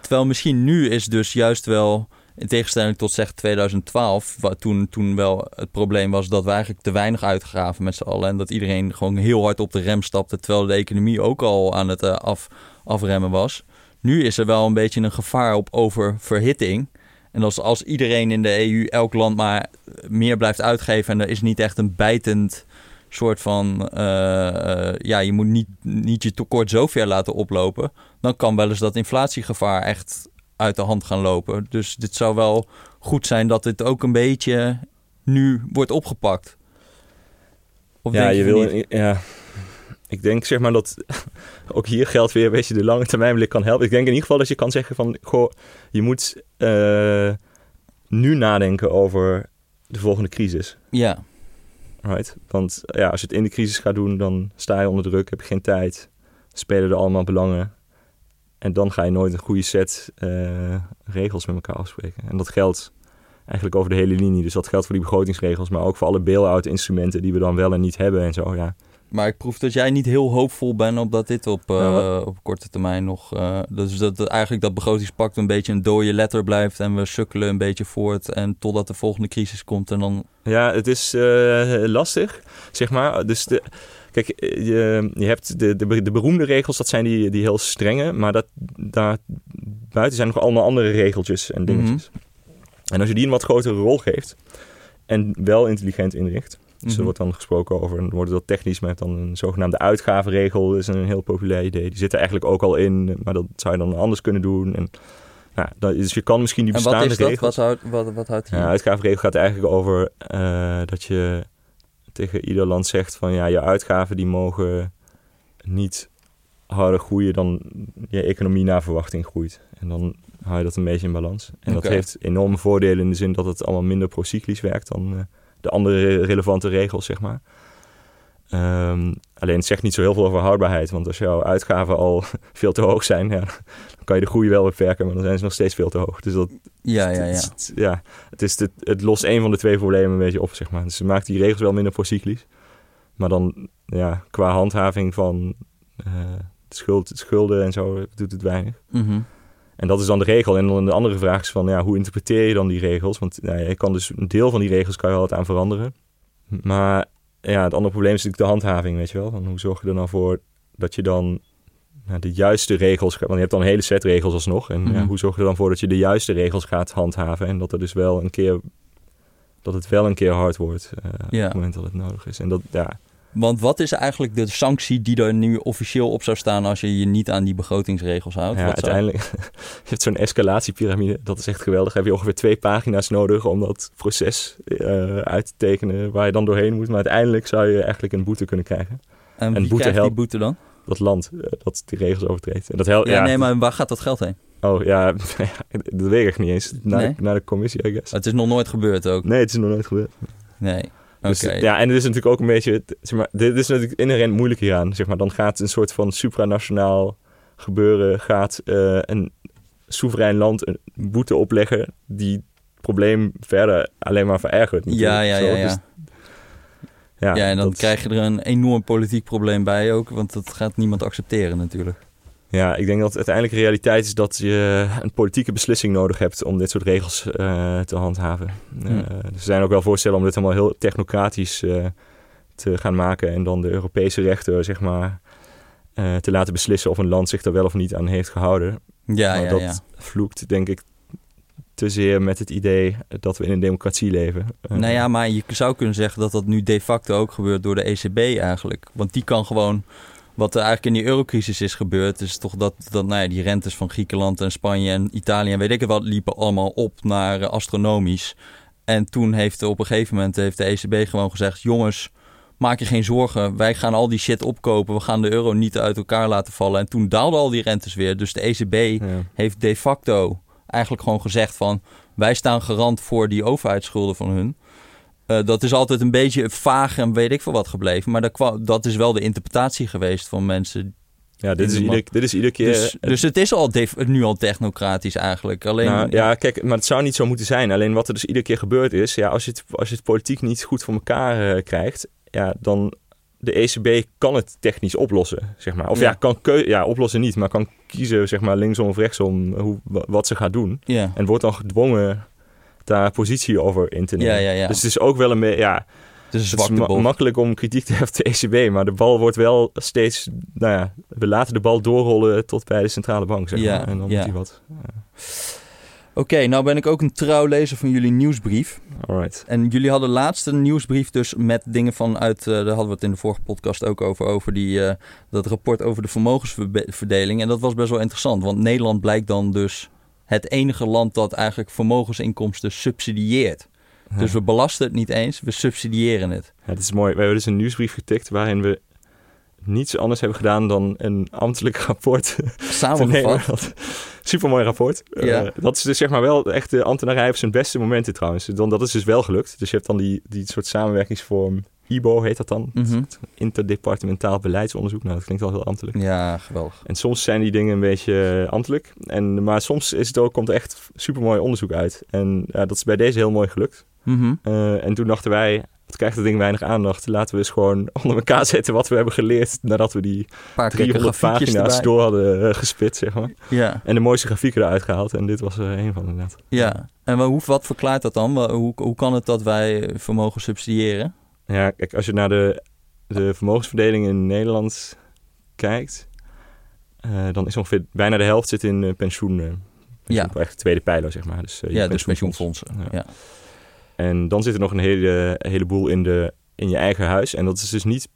Terwijl misschien nu is dus juist wel, in tegenstelling tot zeg 2012, waar toen, toen wel het probleem was dat we eigenlijk te weinig uitgaven met z'n allen. En dat iedereen gewoon heel hard op de rem stapte, terwijl de economie ook al aan het eh, af, afremmen was. Nu is er wel een beetje een gevaar op oververhitting. En als, als iedereen in de EU, elk land maar meer blijft uitgeven en er is niet echt een bijtend soort van, eh, eh, ja, je moet niet, niet je tekort zo ver laten oplopen, dan kan wel eens dat inflatiegevaar echt uit de hand gaan lopen. Dus dit zou wel goed zijn dat dit ook een beetje nu wordt opgepakt. Of ja, je, je wil, ja, ik denk zeg maar dat ook hier geldt weer een beetje de lange termijn blik kan helpen. Ik denk in ieder geval dat je kan zeggen van, goh, je moet uh, nu nadenken over de volgende crisis. Ja. Right? Want ja, als je het in de crisis gaat doen, dan sta je onder druk, heb je geen tijd, spelen er allemaal belangen. En dan ga je nooit een goede set uh, regels met elkaar afspreken. En dat geldt eigenlijk over de hele linie. Dus dat geldt voor die begrotingsregels, maar ook voor alle bail-out instrumenten die we dan wel en niet hebben en zo. Ja. Maar ik proef dat jij niet heel hoopvol bent op dat dit op, uh, op korte termijn nog... Uh, dus dat, dat eigenlijk dat begrotingspact een beetje een dode letter blijft... en we sukkelen een beetje voort en totdat de volgende crisis komt en dan... Ja, het is uh, lastig, zeg maar. Dus de, kijk, je, je hebt de, de, de, beroemde regels, dat zijn die, die heel strenge... maar dat, daar buiten zijn nog allemaal andere regeltjes en dingetjes. Mm -hmm. En als je die een wat grotere rol geeft en wel intelligent inricht... Dus er mhm. wordt dan gesproken over, dan wordt dat technisch met dan een zogenaamde uitgavenregel. Dat is een heel populair idee. Die zit er eigenlijk ook al in, maar dat zou je dan anders kunnen doen. En, nou, dus je kan misschien die bestaande en wat is dat? regels... Wat, houdt, wat, wat houdt die? Ja, uitgavenregel gaat eigenlijk over uh, dat je tegen ieder land zegt van ja, je uitgaven die mogen niet harder groeien dan je economie naar verwachting groeit. En dan hou je dat een beetje in balans. En okay. dat heeft enorme voordelen in de zin dat het allemaal minder procyclisch werkt dan... Uh, de andere relevante regels, zeg maar. Um, alleen het zegt niet zo heel veel over houdbaarheid. Want als jouw uitgaven al veel te hoog zijn, ja, dan kan je de groei wel beperken, maar dan zijn ze nog steeds veel te hoog. Dus dat, ja, ja, ja. Het, ja, het, is het, het lost een van de twee problemen een beetje op, zeg maar. Dus het maakt die regels wel minder procyclisch. Maar dan, ja, qua handhaving van uh, schuld, schulden en zo, doet het weinig. Mm -hmm. En dat is dan de regel. En dan de andere vraag is van, ja, hoe interpreteer je dan die regels? Want nou, je kan dus een deel van die regels kan je altijd aan veranderen. Maar ja, het andere probleem is natuurlijk de handhaving, weet je wel. Van hoe zorg je er nou voor dat je dan nou, de juiste regels... Want je hebt dan een hele set regels alsnog. En mm ja, hoe zorg je er dan voor dat je de juiste regels gaat handhaven? En dat er dus wel een keer... Dat het wel een keer hard wordt uh, ja. op het moment dat het nodig is. En dat, ja, want wat is eigenlijk de sanctie die er nu officieel op zou staan als je je niet aan die begrotingsregels houdt? Ja, wat uiteindelijk, zou... je hebt zo'n escalatiepyramide, dat is echt geweldig. Heb je ongeveer twee pagina's nodig om dat proces uh, uit te tekenen waar je dan doorheen moet. Maar uiteindelijk zou je eigenlijk een boete kunnen krijgen. En, en boete helpt die boete dan? Dat land uh, dat die regels overtreedt. En dat helpt. Ja, ja, nee, maar waar gaat dat geld heen? Oh ja, dat weet ik niet eens. Naar, nee? naar de commissie, I guess. Het is nog nooit gebeurd ook? Nee, het is nog nooit gebeurd. Nee. Dus, ja, en het is natuurlijk ook een beetje, zeg maar, dit is natuurlijk inherent moeilijk hieraan. Zeg maar, dan gaat een soort van supranationaal gebeuren, gaat uh, een soeverein land een boete opleggen die het probleem verder alleen maar verergert. Ja, ja, ja. ja. Dus, ja, ja, en dan krijg je er een enorm politiek probleem bij ook, want dat gaat niemand accepteren natuurlijk. Ja, ik denk dat uiteindelijk de realiteit is dat je een politieke beslissing nodig hebt om dit soort regels uh, te handhaven. Uh, Hm. er zijn ook wel voorstellen om dit allemaal heel technocratisch uh, te gaan maken en dan de Europese rechter, zeg maar, eh, te laten beslissen of een land zich er wel of niet aan heeft gehouden. Ja, maar ja, dat ja. vloekt, denk ik, te zeer met het idee dat we in een democratie leven. Nou ja, maar je zou kunnen zeggen dat dat nu de facto ook gebeurt door de ECB eigenlijk. Want die kan gewoon, wat er eigenlijk in die eurocrisis is gebeurd, is toch dat, dat nou ja, die rentes van Griekenland en Spanje en Italië en weet ik het wat, liepen allemaal op naar uh, astronomisch. En toen heeft op een gegeven moment heeft de ECB gewoon gezegd, jongens, maak je geen zorgen, wij gaan al die shit opkopen, we gaan de euro niet uit elkaar laten vallen. En toen daalden al die rentes weer. Dus de ECB ja. heeft de facto eigenlijk gewoon gezegd van wij staan garant voor die overheidsschulden van hun. Uh, dat is altijd een beetje vaag en weet ik veel wat gebleven. Maar dat, dat is wel de interpretatie geweest van mensen. Ja, dit is, ieder, dit is iedere keer... Dus, dus het is al nu al technocratisch eigenlijk. Alleen, Nou, ja, kijk, maar het zou niet zo moeten zijn. Alleen wat er dus iedere keer gebeurd is... Ja, als je het, als je het politiek niet goed voor elkaar uh, krijgt... Ja, dan... De ECB kan het technisch oplossen, zeg maar. Of ja, Ja. kan keu ja, oplossen niet, maar kan kiezen, zeg maar, linksom of rechtsom hoe, wa- wat ze gaat doen. ja. En wordt dan gedwongen daar positie over in te nemen. Ja, ja, ja. Dus het is ook wel een beetje, ja, het is het is ma- makkelijk om kritiek te hebben op de ECB, maar de bal wordt wel steeds, nou ja, we laten de bal doorrollen tot bij de centrale bank, zeg Ja, maar. En dan moet hij wat. Oké, nou ben ik ook een trouw lezer van jullie nieuwsbrief. Alright. En jullie hadden laatst een nieuwsbrief dus met dingen vanuit... eh daar hadden we het in de vorige podcast ook over, over die, eh, dat rapport over de vermogensverdeling. En dat was best wel interessant, want Nederland blijkt dan dus het enige land dat eigenlijk vermogensinkomsten subsidieert. Dus we belasten het niet eens, we subsidiëren het. Ja, het is mooi. We hebben dus een nieuwsbrief getikt waarin we niets anders hebben gedaan dan een ambtelijk rapport Samengevat. Super mooi rapport. Ja. Eh, dat is dus zeg maar wel echt de ambtenarij op zijn beste momenten trouwens. Dan, dat is dus wel gelukt. Dus je hebt dan die, die soort samenwerkingsvorm. IBO heet dat dan. Mhm. Interdepartementaal beleidsonderzoek. Nou, dat klinkt wel heel ambtelijk. Ja, geweldig. En soms zijn die dingen een beetje eh, ambtelijk. En, maar soms is het ook, komt er echt super mooi onderzoek uit. En ja, dat is bij deze heel mooi gelukt. Mhm. Eh, en toen dachten wij, het krijgt dat ding weinig aandacht. Laten we eens gewoon onder elkaar zetten wat we hebben geleerd nadat we die paar keer 300 grafiekjes pagina's erbij. door hadden eh, gespit, zeg maar. Ja, En de mooiste grafieken eruit gehaald. En dit was er een van inderdaad. ja. En hoe, wat verklaart dat dan? Hoe kan het dat wij vermogen subsidiëren? Ja, kijk, als je naar de, de vermogensverdeling in Nederland kijkt... eh, dan is ongeveer bijna de helft zit in eh, pensioen. pensioen Echt de tweede pijler, zeg maar. Dus, Ja, dus pensioenfonds. pensioenfondsen. Ja. Ja. En dan zit er nog een hele, heleboel in, de, in je eigen huis. En dat is dus niet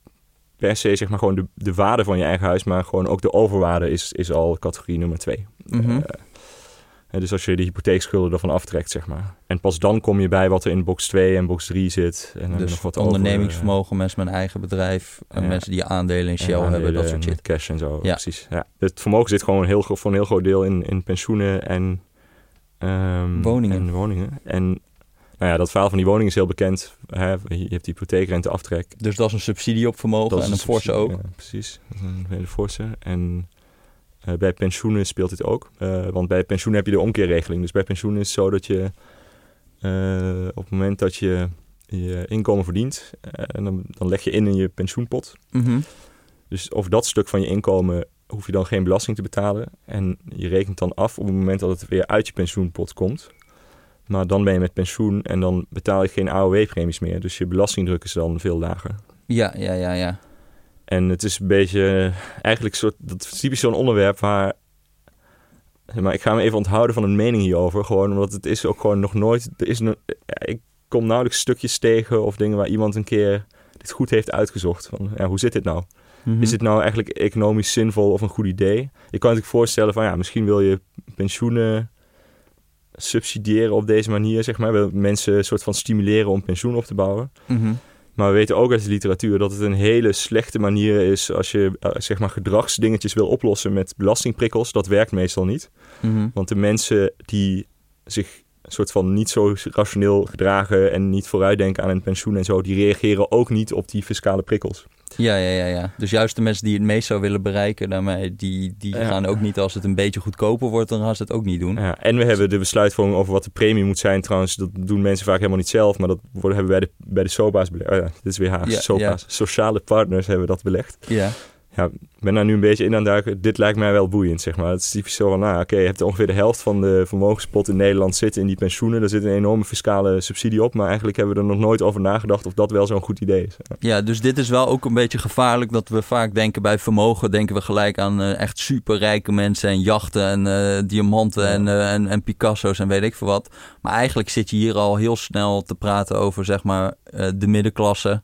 per se zeg maar gewoon de, de waarde van je eigen huis, maar gewoon ook de overwaarde is, is al categorie nummer twee. Eh, dus als je de hypotheekschulden ervan aftrekt, zeg maar. En pas dan kom je bij wat er in box 2 en box 3 zit. En Dus nog wat ondernemingsvermogen, mensen met een eigen bedrijf, Ja. mensen die aandelen in Shell en hebben, dat soort shit. Cash en zo, Ja. precies. Ja. Het vermogen zit gewoon heel, voor een heel groot deel in, in pensioenen en ehm, Woningen. En woningen. En nou ja, dat verhaal van die woning is heel bekend. Hè? Je hebt die hypotheekrenteaftrek. Dus dat is een subsidie op vermogen en een forse ook. Ja, precies, dat is een hele forse. En eh, bij pensioenen speelt dit ook. Eh, want bij pensioenen heb je de omkeerregeling. Dus bij pensioenen is het zo dat je eh, op het moment dat je je inkomen verdient, en dan, dan leg je in in je pensioenpot. Mhm. Dus over dat stuk van je inkomen hoef je dan geen belasting te betalen. En je rekent dan af op het moment dat het weer uit je pensioenpot komt. Maar dan ben je met pensioen en dan betaal je geen AOW-premies meer. Dus je belastingdruk is dan veel lager. Ja, ja, ja, ja. En het is een beetje, eigenlijk soort, dat is typisch zo'n onderwerp waar, maar ik ga me even onthouden van een mening hierover. Gewoon omdat het is ook gewoon nog nooit, er is ik kom nauwelijks stukjes tegen of dingen waar iemand een keer dit goed heeft uitgezocht. Van, ja, hoe zit dit nou? Mhm. Is dit nou eigenlijk economisch zinvol of een goed idee? Je kan je voorstellen van ja, misschien wil je pensioenen subsidiëren op deze manier, zeg maar. Wil mensen een soort van stimuleren om pensioen op te bouwen. Mhm. Maar we weten ook uit de literatuur dat het een hele slechte manier is als je eh, zeg maar gedragsdingetjes wil oplossen met belastingprikkels. Dat werkt meestal niet. Mhm. Want de mensen die zich soort van niet zo rationeel gedragen en niet vooruitdenken aan een pensioen en zo, die reageren ook niet op die fiscale prikkels. Ja, ja, ja, ja. Dus juist de mensen die het meest zou willen bereiken daarmee, die, die Ja. gaan ook niet als het een beetje goedkoper wordt, dan gaan ze het ook niet doen. Ja, en we hebben de besluitvorming over wat de premie moet zijn. Trouwens, dat doen mensen vaak helemaal niet zelf, maar dat worden, hebben wij de, bij de SOPA's belegd. Oh ja, dit is weer Haag. Ja, SOPA's. Sociale partners hebben dat belegd. Ja. Ja, ik ben daar nu een beetje in aan het duiken. Dit lijkt mij wel boeiend, zeg maar. Het is typisch zo van, nou oké, je hebt ongeveer de helft van de vermogenspot in Nederland zitten in die pensioenen. Daar zit een enorme fiscale subsidie op. Maar eigenlijk hebben we er nog nooit over nagedacht of dat wel zo'n goed idee is. Ja. Dus dit is wel ook een beetje gevaarlijk dat we vaak denken bij vermogen, denken we gelijk aan eh, echt superrijke mensen en jachten en eh, diamanten Ja. en, eh, en, en Picasso's en weet ik veel wat. Maar eigenlijk zit je hier al heel snel te praten over zeg maar eh, de middenklasse.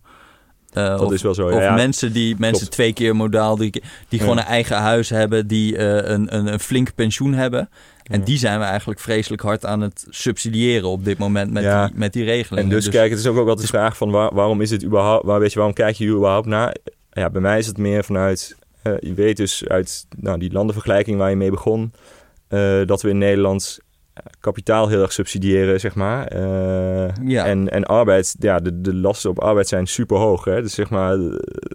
Dat of, is wel zo. of Ja, ja. mensen die mensen klopt. twee keer modaal, die, die gewoon een eigen huis hebben, die eh, een, een, een flink pensioen hebben. En die zijn we eigenlijk vreselijk hard aan het subsidiëren op dit moment met, die, met die regelingen. En dus, kijk, het is ook, ook altijd de vraag van waar- waarom is het überhaupt, waar, weet je, waarom kijk je hier überhaupt naar? Ja, bij mij is het meer vanuit, eh, je weet dus uit nou, die landenvergelijking waar je mee begon, dat we in Nederland kapitaal heel erg subsidiëren, zeg maar. Eh, Ja. En, en arbeid, ja, de, de lasten op arbeid zijn super hoog. Hè? Dus zeg maar, eh,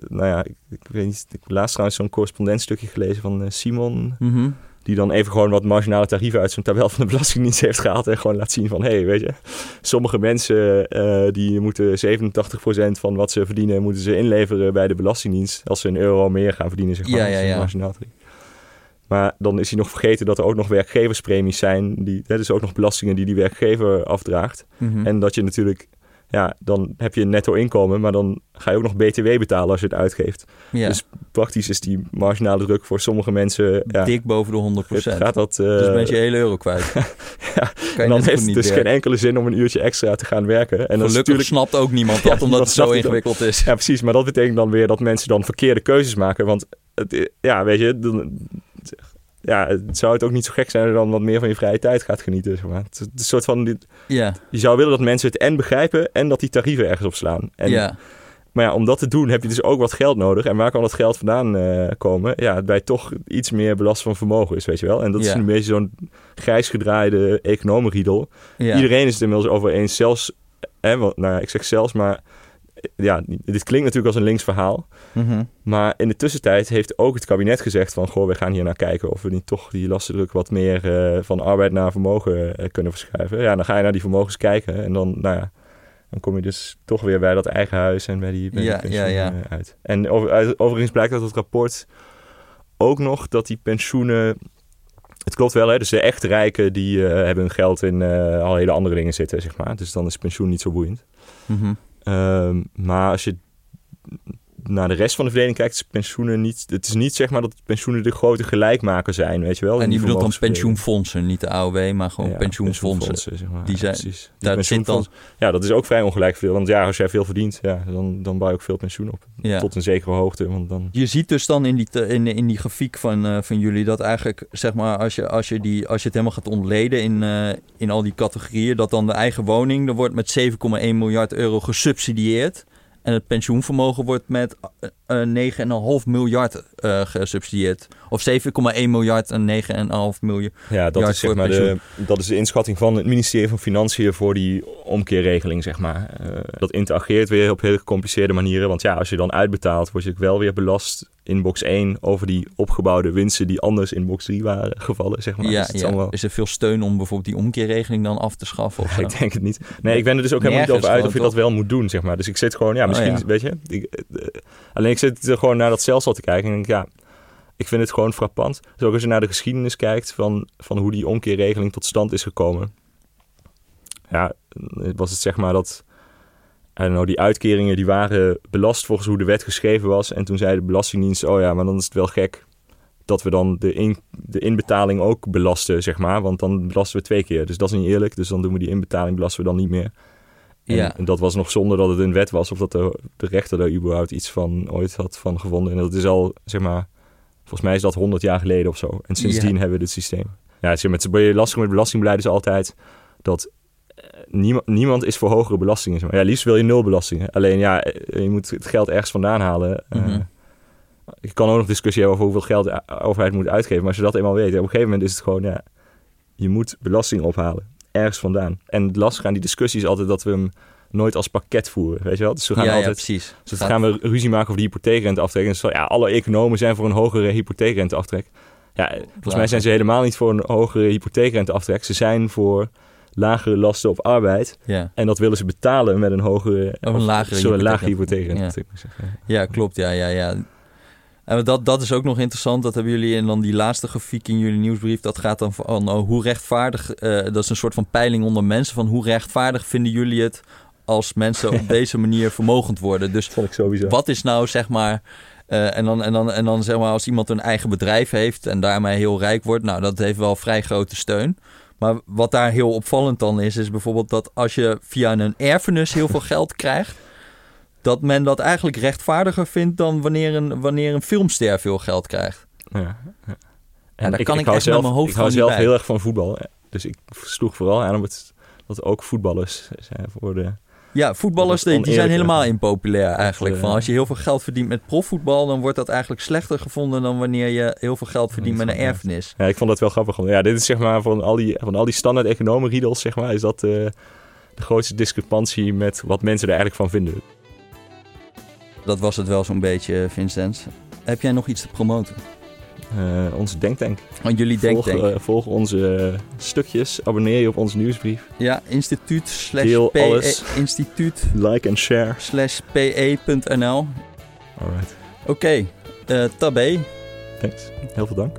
nou ja, ik, ik weet niet, ik heb laatst trouwens zo'n correspondentstukje gelezen van eh, Simon, Mhm. die dan even gewoon wat marginale tarieven uit zo'n tabel van de Belastingdienst heeft gehaald. En gewoon laat zien van, hé, hey, weet je, sommige mensen die moeten 87% van wat ze verdienen, moeten ze inleveren bij de Belastingdienst. Als ze een euro meer gaan verdienen, zeg maar. Ja, ja, ja. marginaal tarief. Maar dan is hij nog vergeten dat er ook nog werkgeverspremies zijn. Die, hè, dus ook nog belastingen die die werkgever afdraagt. Mhm. En dat je natuurlijk ja, dan heb je een netto inkomen, maar dan ga je ook nog BTW betalen als je het uitgeeft. Ja. Dus praktisch is die marginale druk voor sommige mensen... Ja, Dik boven de 100 het gaat dat... eh, dus ben je hele euro kwijt. ja, en dan heeft het dus geen enkele zin om een uurtje extra te gaan werken. En Gelukkig natuurlijk snapt ook niemand dat, omdat het zo ingewikkeld is. Ja, precies. Maar dat betekent dan weer dat mensen dan verkeerde keuzes maken. Want het, ja, weet je, dan, ja, het zou het ook niet zo gek zijn als je dan wat meer van je vrije tijd gaat genieten. Zeg maar. Het soort van, Ja, je zou willen dat mensen het en begrijpen en dat die tarieven ergens op slaan. En, ja. Maar ja, om dat te doen heb je dus ook wat geld nodig. En waar kan dat geld vandaan eh, komen? Ja, bij toch iets meer belast van vermogen is, weet je wel. En dat is een beetje zo'n grijs gedraaide economenriedel. Iedereen is het inmiddels over eens. Zelfs, hè, want, nou ja, ik zeg zelfs, maar ja, dit klinkt natuurlijk als een links verhaal. Mhm. Maar in de tussentijd heeft ook het kabinet gezegd van... goh, we gaan hier naar kijken of we niet toch die lastendruk wat meer eh, van arbeid naar vermogen eh, kunnen verschuiven. Ja, dan ga je naar die vermogens kijken en dan, nou ja, dan kom je dus toch weer bij dat eigen huis en bij die, bij die Ja, pensioenen ja, ja. eh, uit. En over, overigens blijkt uit het rapport ook nog dat die pensioenen... Het klopt wel, hè? dus de echt rijken die hebben hun geld in eh, al hele andere dingen zitten, zeg maar. Dus dan is pensioen niet zo boeiend. Mhm. Ehm, maar als je naar de rest van de verdeling kijkt, is pensioenen niet. Het is niet zeg maar dat pensioenen de grote gelijkmaker zijn, weet je wel. En die bedoelt dan pensioenfondsen, niet de AOW, maar gewoon Ja, pensioenfondsen. zeg maar. Die Ja, zijn- precies. Die Daar zit dan, Ja, dat is ook vrij ongelijk veel. Want ja, als jij veel verdient, ja, dan, dan bouw je ook veel pensioen op. ja. Tot een zekere hoogte. Want dan. Je ziet dus dan in die, te- in, in die grafiek van, eh, van jullie dat eigenlijk, zeg maar, als je, als je, die, als je het helemaal gaat ontleden in, eh, in al die categorieën, dat dan de eigen woning, er wordt met 7,1 miljard euro gesubsidieerd. En het pensioenvermogen wordt met eh, eh, 9,5 miljard eh, gesubsidieerd. Of 7,1 miljard en 9,5 miljard. Ja, dat is zeg maar de, dat is de inschatting van het ministerie van Financiën voor die omkeerregeling, zeg maar. Eh, dat interageert weer op hele gecompliceerde manieren. Want ja, als je dan uitbetaalt, word je wel weer belast in box 1 over die opgebouwde winsten die anders in box 3 waren gevallen, zeg maar. ja, Dus ja. allemaal- Is er veel steun om bijvoorbeeld die omkeerregeling dan af te schaffen? Of Ja, zo? ik denk het niet. Nee, ik ben er dus ook helemaal niet over uit of je dat wel moet doen, zeg maar. Dus ik zit gewoon, ja, misschien, Oh, weet je. Ik, eh, alleen ik zit er gewoon naar dat stelsel te kijken en denk, ja, ik vind het gewoon frappant. Dus ook als je naar de geschiedenis kijkt van, van hoe die omkeerregeling tot stand is gekomen. Ja, was het zeg maar dat, Know, die uitkeringen die waren belast volgens hoe de wet geschreven was. En toen zei de Belastingdienst, oh ja, maar dan is het wel gek dat we dan de, in, de inbetaling ook belasten, zeg maar. Want dan belasten we twee keer. Dus dat is niet eerlijk. Dus dan doen we die inbetaling, belasten we dan niet meer. En, Ja. en dat was nog zonder dat het een wet was of dat de, de rechter daar überhaupt iets van ooit had van gevonden. En dat is al, zeg maar, volgens mij is dat 100 jaar geleden of zo. En sindsdien Ja. hebben we dit systeem. Ja, het is met, lastig met belastingbeleid is altijd dat niemand, niemand is voor hogere belastingen. maar. Ja, liefst wil je nul belastingen. Alleen ja, eh, je moet het geld ergens vandaan halen. Mhm. je kan ook nog discussie hebben over hoeveel geld de overheid moet uitgeven. Maar als je dat eenmaal weet, op een gegeven moment is het gewoon, ja, je moet belasting ophalen. Ergens vandaan. En het lastige aan die discussie is altijd dat we hem nooit als pakket voeren. Weet je wel? Dus we gaan ja, ja, altijd precies. dus dan gaan we ruzie maken over de hypotheekrenteaftrek. En zo, ja, alle economen zijn voor een hogere hypotheekrenteaftrek. Ja, volgens mij zijn ze helemaal niet voor een hogere hypotheekrenteaftrek. Ze zijn voor lagere lasten op arbeid. Ja. En dat willen ze betalen met een hogere... Of een lagere sorry, een lage zeggen. Ja, klopt. Ja, ja, ja. En dat, dat is ook nog interessant. Dat hebben jullie en dan die laatste grafiek in jullie nieuwsbrief. Dat gaat dan van oh, hoe rechtvaardig. eh, dat is een soort van peiling onder mensen. Van hoe rechtvaardig vinden jullie het als mensen op deze manier vermogend worden? Dus Vond ik sowieso. wat is nou zeg maar. eh, en, dan, en, dan, en dan zeg maar als iemand een eigen bedrijf heeft en daarmee heel rijk wordt, nou dat heeft wel vrij grote steun. Maar wat daar heel opvallend dan is, is bijvoorbeeld dat als je via een erfenis heel veel geld krijgt, dat men dat eigenlijk rechtvaardiger vindt dan wanneer een, wanneer een filmster veel geld krijgt. Ja, ja. daar En kan ik echt zelf, mijn hoofd Ik hou zelf bij. heel erg van voetbal. Dus ik sloeg vooral aan op het, dat ook voetballers zijn voor de... Ja, voetballers die, die zijn helemaal impopulair eigenlijk. Van als je heel veel geld verdient met profvoetbal, dan wordt dat eigenlijk slechter gevonden dan wanneer je heel veel geld verdient met een erfenis. Ja, ik vond dat wel grappig. Ja, dit is zeg maar van al die, van al die standaard economen riedels, zeg maar, is dat eh, de grootste discrepantie met wat mensen er eigenlijk van vinden. Dat was het wel zo'n beetje, Vincent. Heb jij nog iets te promoten? Eh, onze denktank. Want jullie Volg, denken, eh, volg onze stukjes, abonneer je op onze nieuwsbrief. ja, instituut slash Deel PE alles. instituut Like en share. slash pe.nl. Alright, Oké, eh tabé. thanks. Heel veel dank.